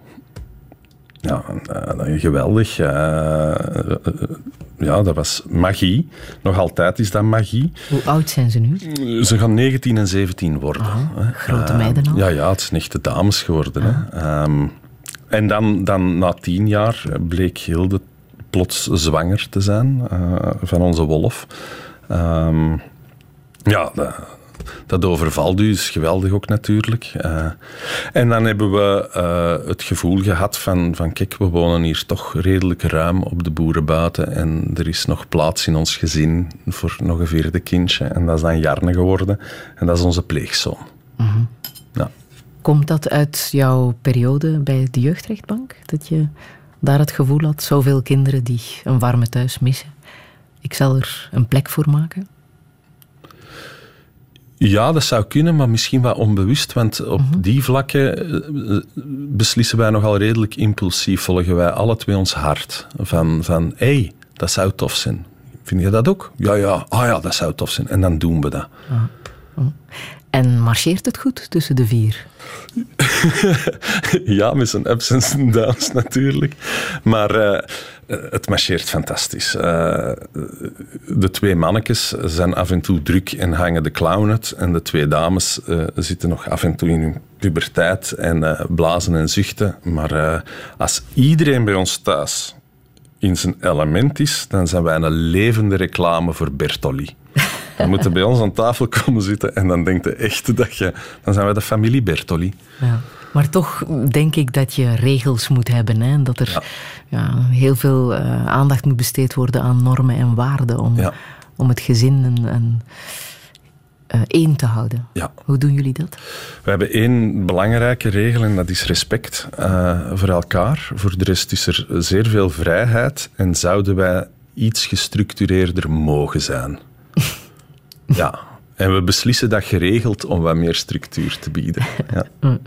S3: Ja, eh, geweldig. eh, eh, ja, dat was magie. Nog altijd is dat magie.
S2: Hoe oud zijn ze nu?
S3: Ze gaan 19 en 17 worden. hè.
S2: grote
S3: Eh,
S2: meiden al.
S3: Ja, ja, het zijn echte dames geworden. Hè. Ehm, en dan, dan na tien jaar bleek Hilde plots zwanger te zijn eh, van onze wolf. Ehm, ja, dat, dat overvalt u, is geweldig ook natuurlijk. Eh, en dan hebben we eh, het gevoel gehad van, van, kijk, we wonen hier toch redelijk ruim op de boerenbuiten en er is nog plaats in ons gezin voor nog een vierde kindje. En dat is dan Jarne geworden en dat is onze pleegzoon. Ja.
S2: Komt dat uit jouw periode bij de jeugdrechtbank? Dat je daar het gevoel had, zoveel kinderen die een warme thuis missen. Ik zal er een plek voor maken.
S3: Ja, dat zou kunnen, maar misschien wat onbewust. Want op die vlakken eh, beslissen wij nogal redelijk impulsief. Volgen wij alle twee ons hart. Van, van hé, hey, dat zou tof zijn. Vind je dat ook? Ja, ja. Ah ja, dat zou tof zijn. En dan doen we dat.
S2: En marcheert het goed tussen de vier?
S3: ja, met zijn ups en natuurlijk. Maar eh, het marcheert fantastisch. Eh, de twee mannetjes zijn af en toe druk en hangen de clown uit. En de twee dames eh, zitten nog af en toe in hun puberteit en blazen en zuchten. Maar als iedereen bij ons thuis in zijn element is, dan zijn wij een levende reclame voor Bertolli. Dan moeten bij ons aan tafel komen zitten en dan denkt je echt dat je... Dan zijn wij de familie Bertolli.
S2: Ja. Maar toch denk ik dat je regels moet hebben. Hè? En dat er ja. heel veel eh, aandacht moet besteed worden aan normen en waarden. Om,
S3: Ja.
S2: om het gezin een, een, eh, één te houden.
S3: Ja.
S2: Hoe doen jullie dat?
S3: We hebben één belangrijke regel en dat is respect eh, voor elkaar. Voor de rest is er zeer veel vrijheid en zouden wij iets gestructureerder mogen zijn. Ja. En we beslissen dat geregeld om wat meer structuur te bieden. Ja.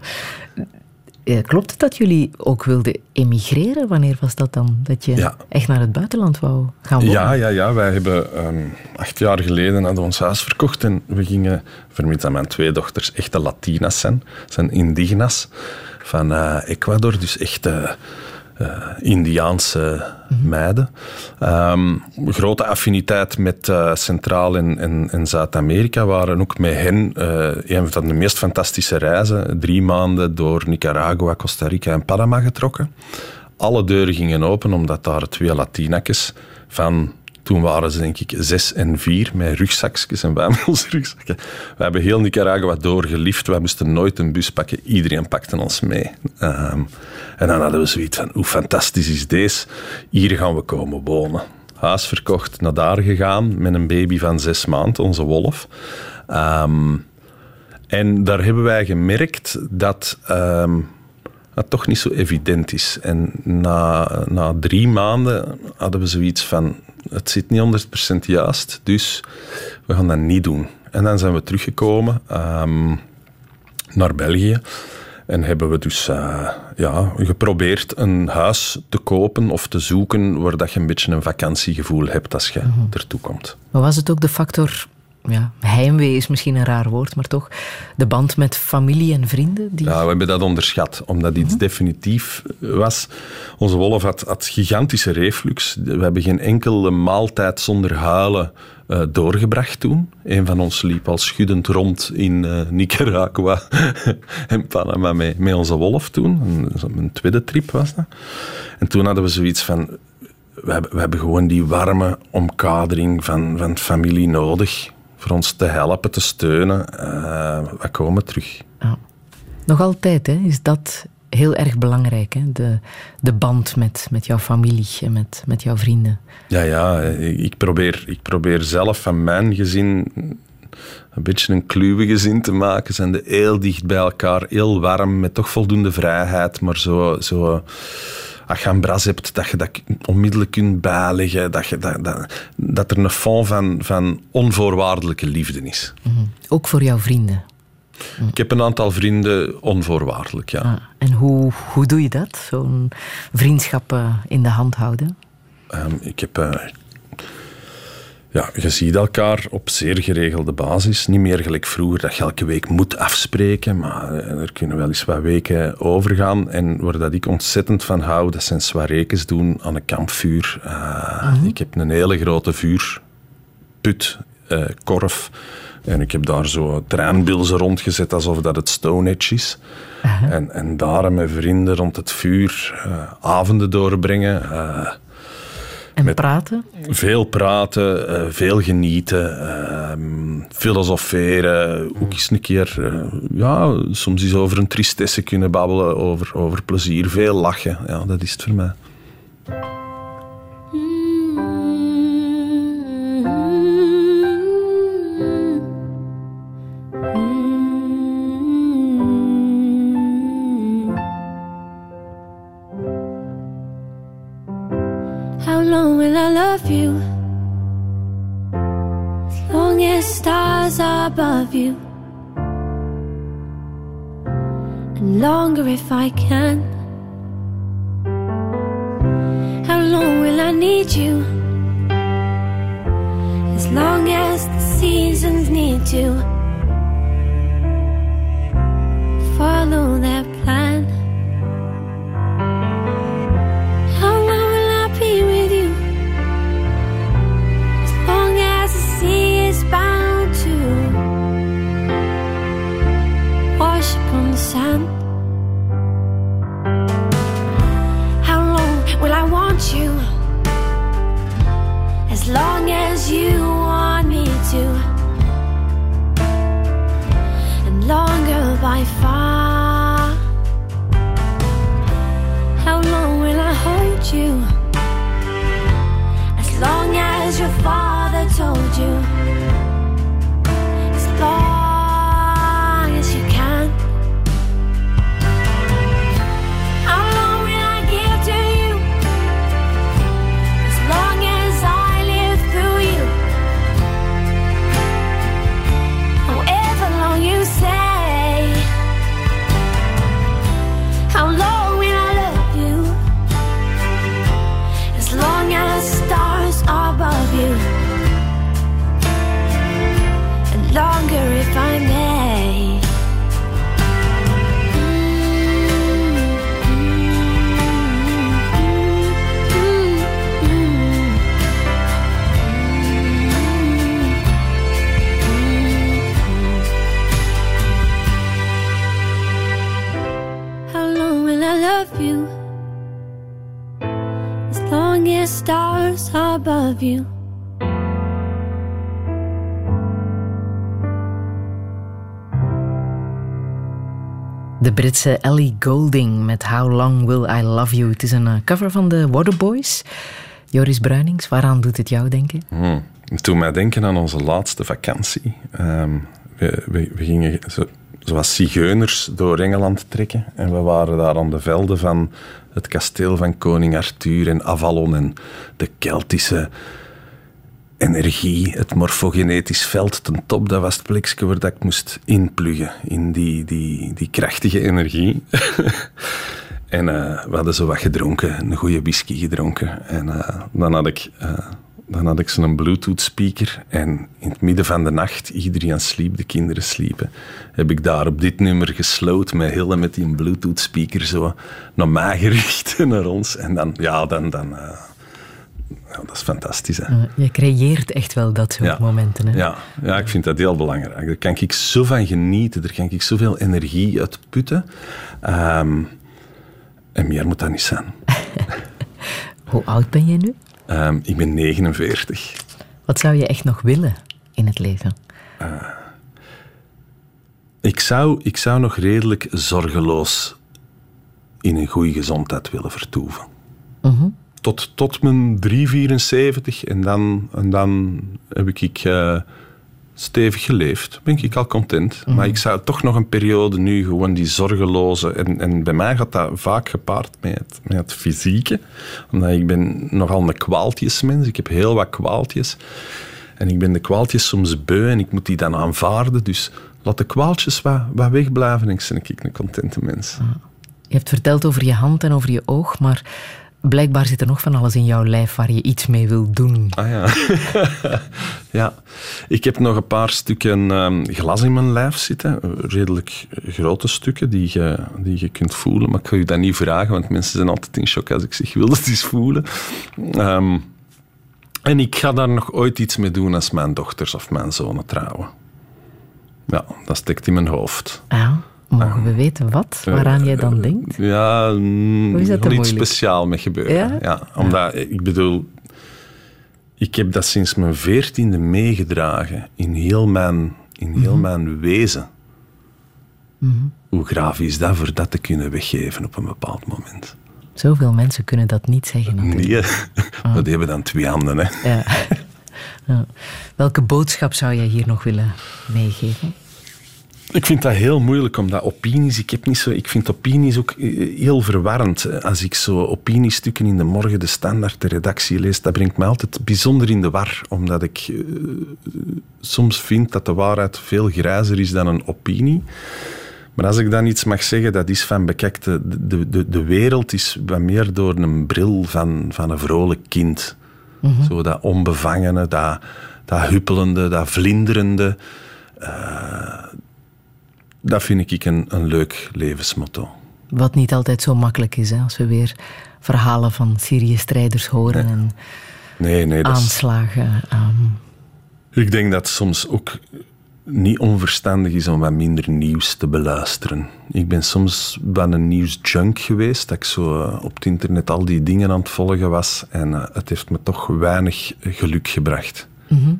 S2: Eh, klopt het dat jullie ook wilden emigreren? Wanneer was dat dan? Dat je
S3: Ja.
S2: echt naar het buitenland wou gaan wonen?
S3: Ja, ja, ja. Wij hebben ehm, acht jaar geleden hadden we ons huis verkocht en we gingen, vermits dat mijn twee dochters echte Latina's zijn, zijn indigenas van eh, Ecuador, dus echte eh, Indiaanse meiden. Ehm, grote affiniteit met eh, Centraal- en, en, en Zuid-Amerika waren ook met hen eh, een van de meest fantastische reizen. Drie maanden door Nicaragua, Costa Rica en Panama getrokken. Alle deuren gingen open omdat daar twee Latinakjes van toen waren ze denk ik zes en vier met rugzakjes en wij met onze rugzakken. We hebben heel Nicaragua doorgeliefd. Wij moesten nooit een bus pakken. Iedereen pakte ons mee. Ehm, en dan hadden we zoiets van, hoe fantastisch is deze? Hier gaan we komen wonen. Huis verkocht, naar daar gegaan met een baby van zes maanden, onze wolf. Ehm, en daar hebben wij gemerkt dat ehm, dat toch niet zo evident is. En na, na drie maanden hadden we zoiets van, het zit niet 100% juist, dus we gaan dat niet doen. En dan zijn we teruggekomen ehm, naar België. En hebben we dus eh, ja, geprobeerd een huis te kopen of te zoeken waar dat je een beetje een vakantiegevoel hebt als je ertoe komt.
S2: Maar was het ook de factor, ja, heimwee is misschien een raar woord, maar toch de band met familie en vrienden? Die...
S3: Ja, we hebben dat onderschat, omdat iets definitief was. Onze wolf had, had gigantische reflux. We hebben geen enkele maaltijd zonder huilen eh, doorgebracht toen. Een van ons liep al schuddend rond in eh, Nicaragua en Panama met, met onze wolf toen. Een, een tweede trip was dat. En toen hadden we zoiets van... We hebben, we hebben gewoon die warme omkadering van, van familie nodig voor ons te helpen, te steunen. Eh, we komen terug.
S2: Nog altijd hè, is dat heel erg belangrijk, hè? De, de band met, met jouw familie en met, met jouw vrienden.
S3: Ja, ja, ik probeer, ik probeer zelf van mijn gezin een beetje een kluwe gezin te maken. Zijn de heel dicht bij elkaar, heel warm, met toch voldoende vrijheid, maar zo... zo als je een bras hebt, dat je dat onmiddellijk kunt bijleggen. Dat, je, dat, dat, dat er een fond van, van onvoorwaardelijke liefde is.
S2: Mhm. Ook voor jouw vrienden.
S3: Ik heb een aantal vrienden onvoorwaardelijk, ja.
S2: Ah, en hoe, hoe doe je dat? Zo'n vriendschap in de hand houden?
S3: Ehm, ik heb... eh, ja, je ziet elkaar op zeer geregelde basis. Niet meer gelijk vroeger dat je elke week moet afspreken, maar eh, er kunnen wel eens wat weken overgaan. En waar dat ik ontzettend van hou, dat zijn soireekes doen aan een kampvuur. Eh, Ik heb een hele grote vuurput, eh, korf. En ik heb daar zo treinbilzen rondgezet alsof dat het Stonehenge is. En, en daar met vrienden rond het vuur avonden doorbrengen.
S2: En praten?
S3: veel praten, eh, veel genieten, ehm, filosoferen. Ook eens een keer, eh, ja, soms eens over een tristesse kunnen babbelen, over, over plezier. Veel lachen, ja, dat is het voor mij.
S13: Above you. And longer if I can. How long will I need you? As long as the seasons need to
S2: De Britse Ellie Goulding met How Long Will I Love You. Het is een eh, cover van de Waterboys. Joris Bruinings, waaraan doet het jou denken?
S3: Hmm. Het doet mij denken aan onze laatste vakantie. Ehm, we, we, we gingen zo, zoals zigeuners door Engeland trekken. En we waren daar aan de velden van het kasteel van koning Arthur en Avalon en de Keltische energie, het morfogenetisch veld ten top, dat was het plekje waar dat ik moest inpluggen in die, die, die krachtige energie. en eh, we hadden zo wat gedronken, een goede whisky gedronken. En eh, dan had ik... eh, dan had ik zo'n Bluetooth-speaker en in het midden van de nacht, iedereen sliep, de kinderen sliepen, heb ik daar op dit nummer gesloten met Hille met die Bluetooth-speaker zo naar mij gericht en naar ons. En dan, ja, dan, dan ja, dat is fantastisch. Hè?
S2: Eh, je creëert echt wel dat soort
S3: Ja.
S2: momenten. Hè?
S3: Ja, ja, ik vind dat heel belangrijk. Daar kan ik zo van genieten, daar kan ik zoveel energie uit putten. Ehm, en meer moet dat niet zijn.
S2: Hoe oud ben je nu?
S3: Ehm, ik ben 49.
S2: Wat zou je echt nog willen in het leven?
S3: Ik zou, ik zou nog redelijk zorgeloos in een goede gezondheid willen vertoeven.
S2: Mhm.
S3: Tot, tot mijn 3,74 en dan, en dan heb ik, ik eh, stevig geleefd. Ben ik al content. Maar ik zou toch nog een periode nu gewoon die zorgeloze... En, en bij mij gaat dat vaak gepaard met het, met het fysieke. Omdat ik ben nogal een kwaaltjesmens. Ik heb heel wat kwaaltjes. En ik ben de kwaaltjes soms beu en ik moet die dan aanvaarden. Dus laat de kwaaltjes wat, wat wegblijven en ik ben ik een contente mens.
S2: Je hebt verteld over je hand en over je oog, maar blijkbaar zit er nog van alles in jouw lijf waar je iets mee wil doen.
S3: Ah ja. ja. Ik heb nog een paar stukken ehm, glas in mijn lijf zitten. Redelijk grote stukken die je, die je kunt voelen. Maar ik ga je dat niet vragen, want mensen zijn altijd in shock als ik zeg, wil dat eens voelen? Ehm, en ik ga daar nog ooit iets mee doen als mijn dochters of mijn zonen trouwen. Ja, dat steekt in mijn hoofd.
S2: Ja, mogen we weten wat? Waaraan jij dan denkt?
S3: Ja,
S2: Of is dat
S3: er iets speciaal mee gebeuren.
S2: Ja?
S3: omdat, ik bedoel, ik heb dat sinds mijn veertiende meegedragen in heel mijn, in heel
S2: Mhm.
S3: mijn wezen.
S2: Mhm.
S3: Hoe graaf is dat voor dat te kunnen weggeven op een bepaald moment?
S2: Zoveel mensen kunnen dat niet zeggen. natuurlijk.
S3: Nee, maar die hebben dan twee handen. Hè.
S2: Ja. Ja. Welke boodschap zou jij hier nog willen meegeven?
S3: Ik vind dat heel moeilijk, omdat opinies... Ik, heb niet zo, ik vind opinies ook eh, heel verwarrend. Als ik zo opiniestukken in de morgen, de standaard, de redactie lees, dat brengt me altijd bijzonder in de war. Omdat ik eh, soms vind dat de waarheid veel grijzer is dan een opinie. Maar als ik dan iets mag zeggen, dat is van bekijk, de, de, de, de wereld is wat meer door een bril van, van een vrolijk kind.
S2: Mhm.
S3: Zo dat onbevangene, dat, dat huppelende, dat vlinderende. eh, dat vind ik een, een leuk levensmotto.
S2: Wat niet altijd zo makkelijk is, hè, als we weer verhalen van Syrië-strijders horen en
S3: Nee, nee, is,
S2: aanslagen. ehm,
S3: ik denk dat het soms ook niet onverstandig is om wat minder nieuws te beluisteren. Ik ben soms wel een nieuwsjunk geweest, dat ik zo eh, op het internet al die dingen aan het volgen was. En eh, het heeft me toch weinig geluk gebracht.
S2: mhm.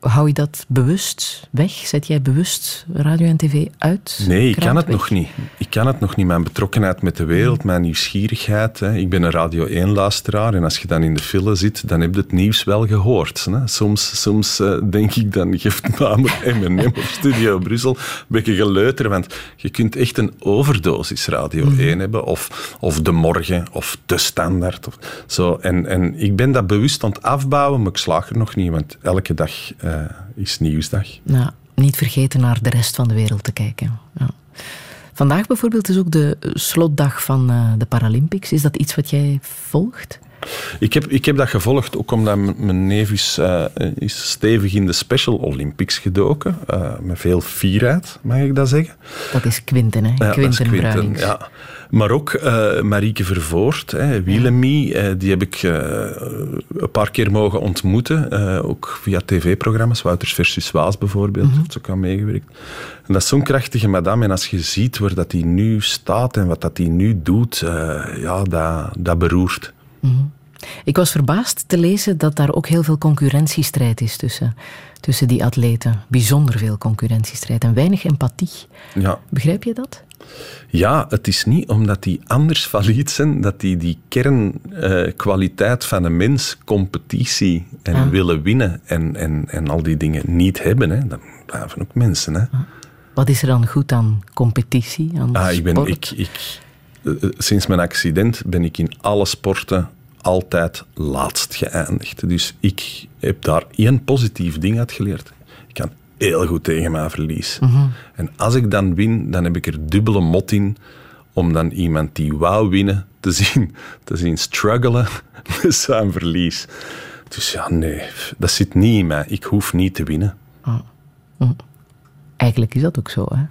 S2: Hou je dat bewust weg? Zet jij bewust radio en tv uit?
S3: Nee, ik kan het
S2: weg?
S3: nog niet. Ik kan het nog niet. Mijn betrokkenheid met de wereld, mijn nieuwsgierigheid. Hè. Ik ben een Radio 1-luisteraar en als je dan in de file zit, dan heb je het nieuws wel gehoord. Hè. Soms, soms eh, denk ik, dan geeft Mamer M&M op Studio Brussel een beetje geleuter, want je kunt echt een overdosis Radio
S2: Mhm.
S3: 1 hebben, of, of De Morgen, of De Standaard. Of zo. En, en ik ben dat bewust aan het afbouwen, maar ik slaag er nog niet, want elke dag eh, is nieuwsdag.
S2: Nou, niet vergeten naar de rest van de wereld te kijken. Ja. Vandaag bijvoorbeeld is ook de slotdag van eh, de Paralympics. Is dat iets wat jij volgt?
S3: Ik heb, ik heb dat gevolgd ook omdat mijn neef is, eh, is stevig in de Special Olympics gedoken. met veel fierheid, mag ik dat zeggen.
S2: Dat is Quinten, hè?
S3: Ja, dat is
S2: Quinten
S3: ja. Maar ook eh Marieke Vervoort, hè, Willemie, eh, die heb ik eh, een paar keer mogen ontmoeten. ook via tv-programma's, Wouters versus Waas bijvoorbeeld, heeft ze ook aan meegewerkt. En dat is zo'n krachtige madame. En als je ziet waar dat die nu staat en wat dat die nu doet, ja, dat, dat beroert.
S2: Mhm. Ik was verbaasd te lezen dat daar ook heel veel concurrentiestrijd is tussen, tussen die atleten. Bijzonder veel concurrentiestrijd en weinig empathie.
S3: Ja.
S2: Begrijp je dat?
S3: Ja, het is niet omdat die anders valide zijn, dat die die kernkwaliteit van een mens, competitie en
S2: Ah.
S3: willen winnen en, en, en al die dingen niet hebben. Hè. Dat blijven ook mensen. Hè.
S2: Wat is er dan goed aan competitie, aan
S3: Ah, ik ben,
S2: sport?
S3: ik, ik, eh, eh, sinds mijn accident ben ik in alle sporten altijd laatst geëindigd. Dus ik heb daar één positief ding uit geleerd. Ik kan heel goed tegen mijn verlies.
S2: Mhm.
S3: En als ik dan win, dan heb ik er dubbele mot in om dan iemand die wou winnen te zien, te zien struggelen met zijn verlies. Dus ja, nee, dat zit niet in mij. Ik hoef niet te winnen.
S2: Eigenlijk is dat ook zo. Hè?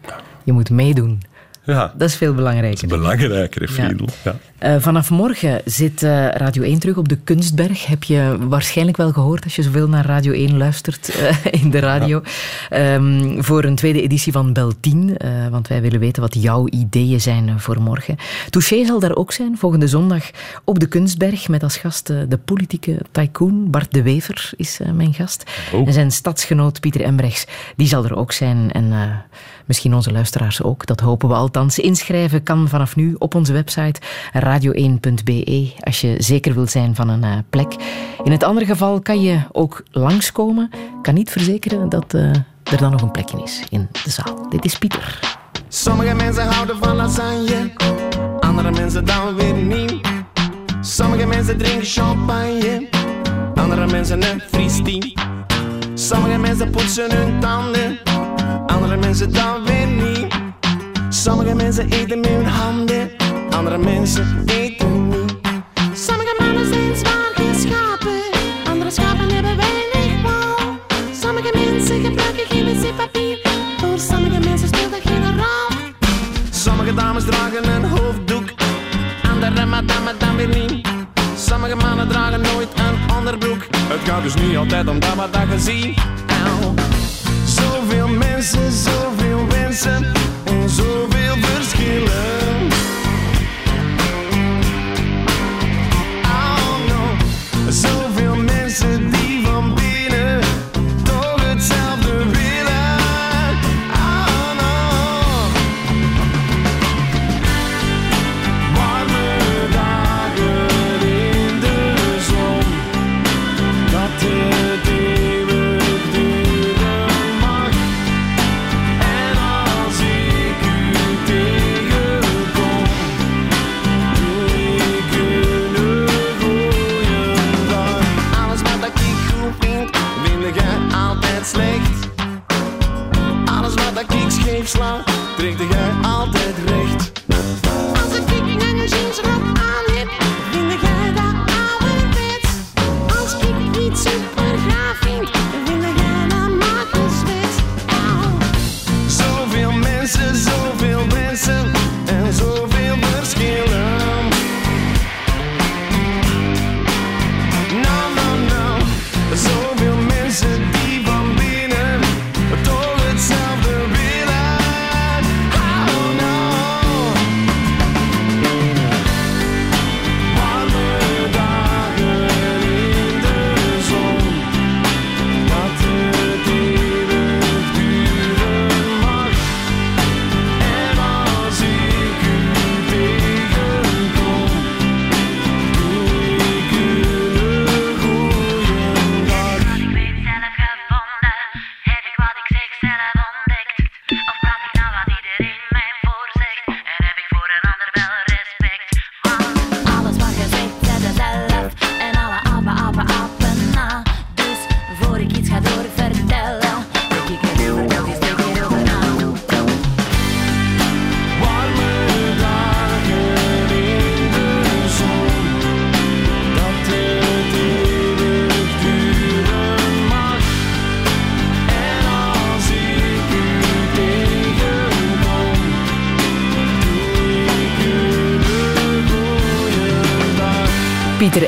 S2: Je moet meedoen.
S3: Ja,
S2: Dat is veel belangrijker.
S3: belangrijker, hè,
S2: Ja.
S3: Friedel. Ja.
S2: Eh, vanaf morgen zit eh, Radio 1 terug op de Kunstberg. Heb je waarschijnlijk wel gehoord als je zoveel naar Radio 1 luistert eh, in de radio. Ehm, voor een tweede editie van Bel 10. eh, want wij willen weten wat jouw ideeën zijn voor morgen. Touché zal daar ook zijn volgende zondag op de Kunstberg. Met als gast de politieke tycoon Bart de Wever is mijn gast.
S3: Oh.
S2: En zijn stadsgenoot Pieter Embrechts, die zal er ook zijn. En misschien onze luisteraars ook. Dat hopen we althans. Inschrijven kan vanaf nu op onze website radio1.be als je zeker wil zijn van een eh, plek. In het andere geval kan je ook langskomen. Kan niet verzekeren dat eh, er dan nog een plekje is in de zaal. Dit is Pieter.
S14: Sommige mensen houden van lasagne, andere mensen dan weer niet. Sommige mensen drinken champagne, andere mensen een friestie. Sommige mensen poetsen hun tanden, andere mensen dan weer niet. Sommige mensen eten met hun handen, andere mensen eten niet.
S9: Sommige mannen zijn zwaar geschapen, andere schapen hebben weinig wol. Sommige mensen gebruiken geen wc-papier, voor sommige mensen speelt dat geen rol.
S14: Sommige dames dragen een hoofddoek, andere madame dan weer niet. Sommige mannen dragen nooit een onderbroek. Het gaat dus niet altijd om dat dat je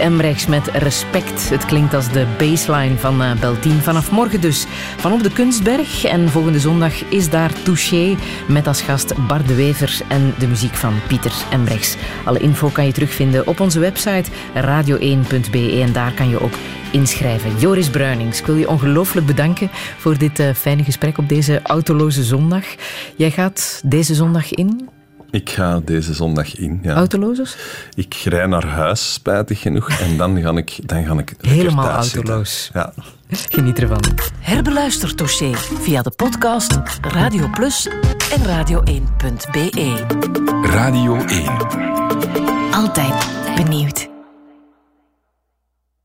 S2: Embrechts met Respect. Het klinkt als de baseline van uh, Beltien. Vanaf morgen dus van op de Kunstberg. En volgende zondag is daar Touché met als gast Bart de Wever en de muziek van Pieter Embrechts. Alle info kan je terugvinden op onze website radio1.be en daar kan je ook inschrijven. Joris Bruinings, ik wil je ongelooflijk bedanken voor dit uh, fijne gesprek op deze autoloze zondag. Jij gaat deze zondag in
S3: ik ga deze zondag in. Ja.
S2: Autoloos?
S3: Ik rij naar huis, spijtig genoeg. En dan ga ik, dan ga ik
S2: Helemaal autoloos.
S3: Ja.
S2: Geniet ervan.
S1: Herbeluister Touché via de podcast Radio Plus en radio1.be.
S15: Radio 1.
S1: Altijd benieuwd.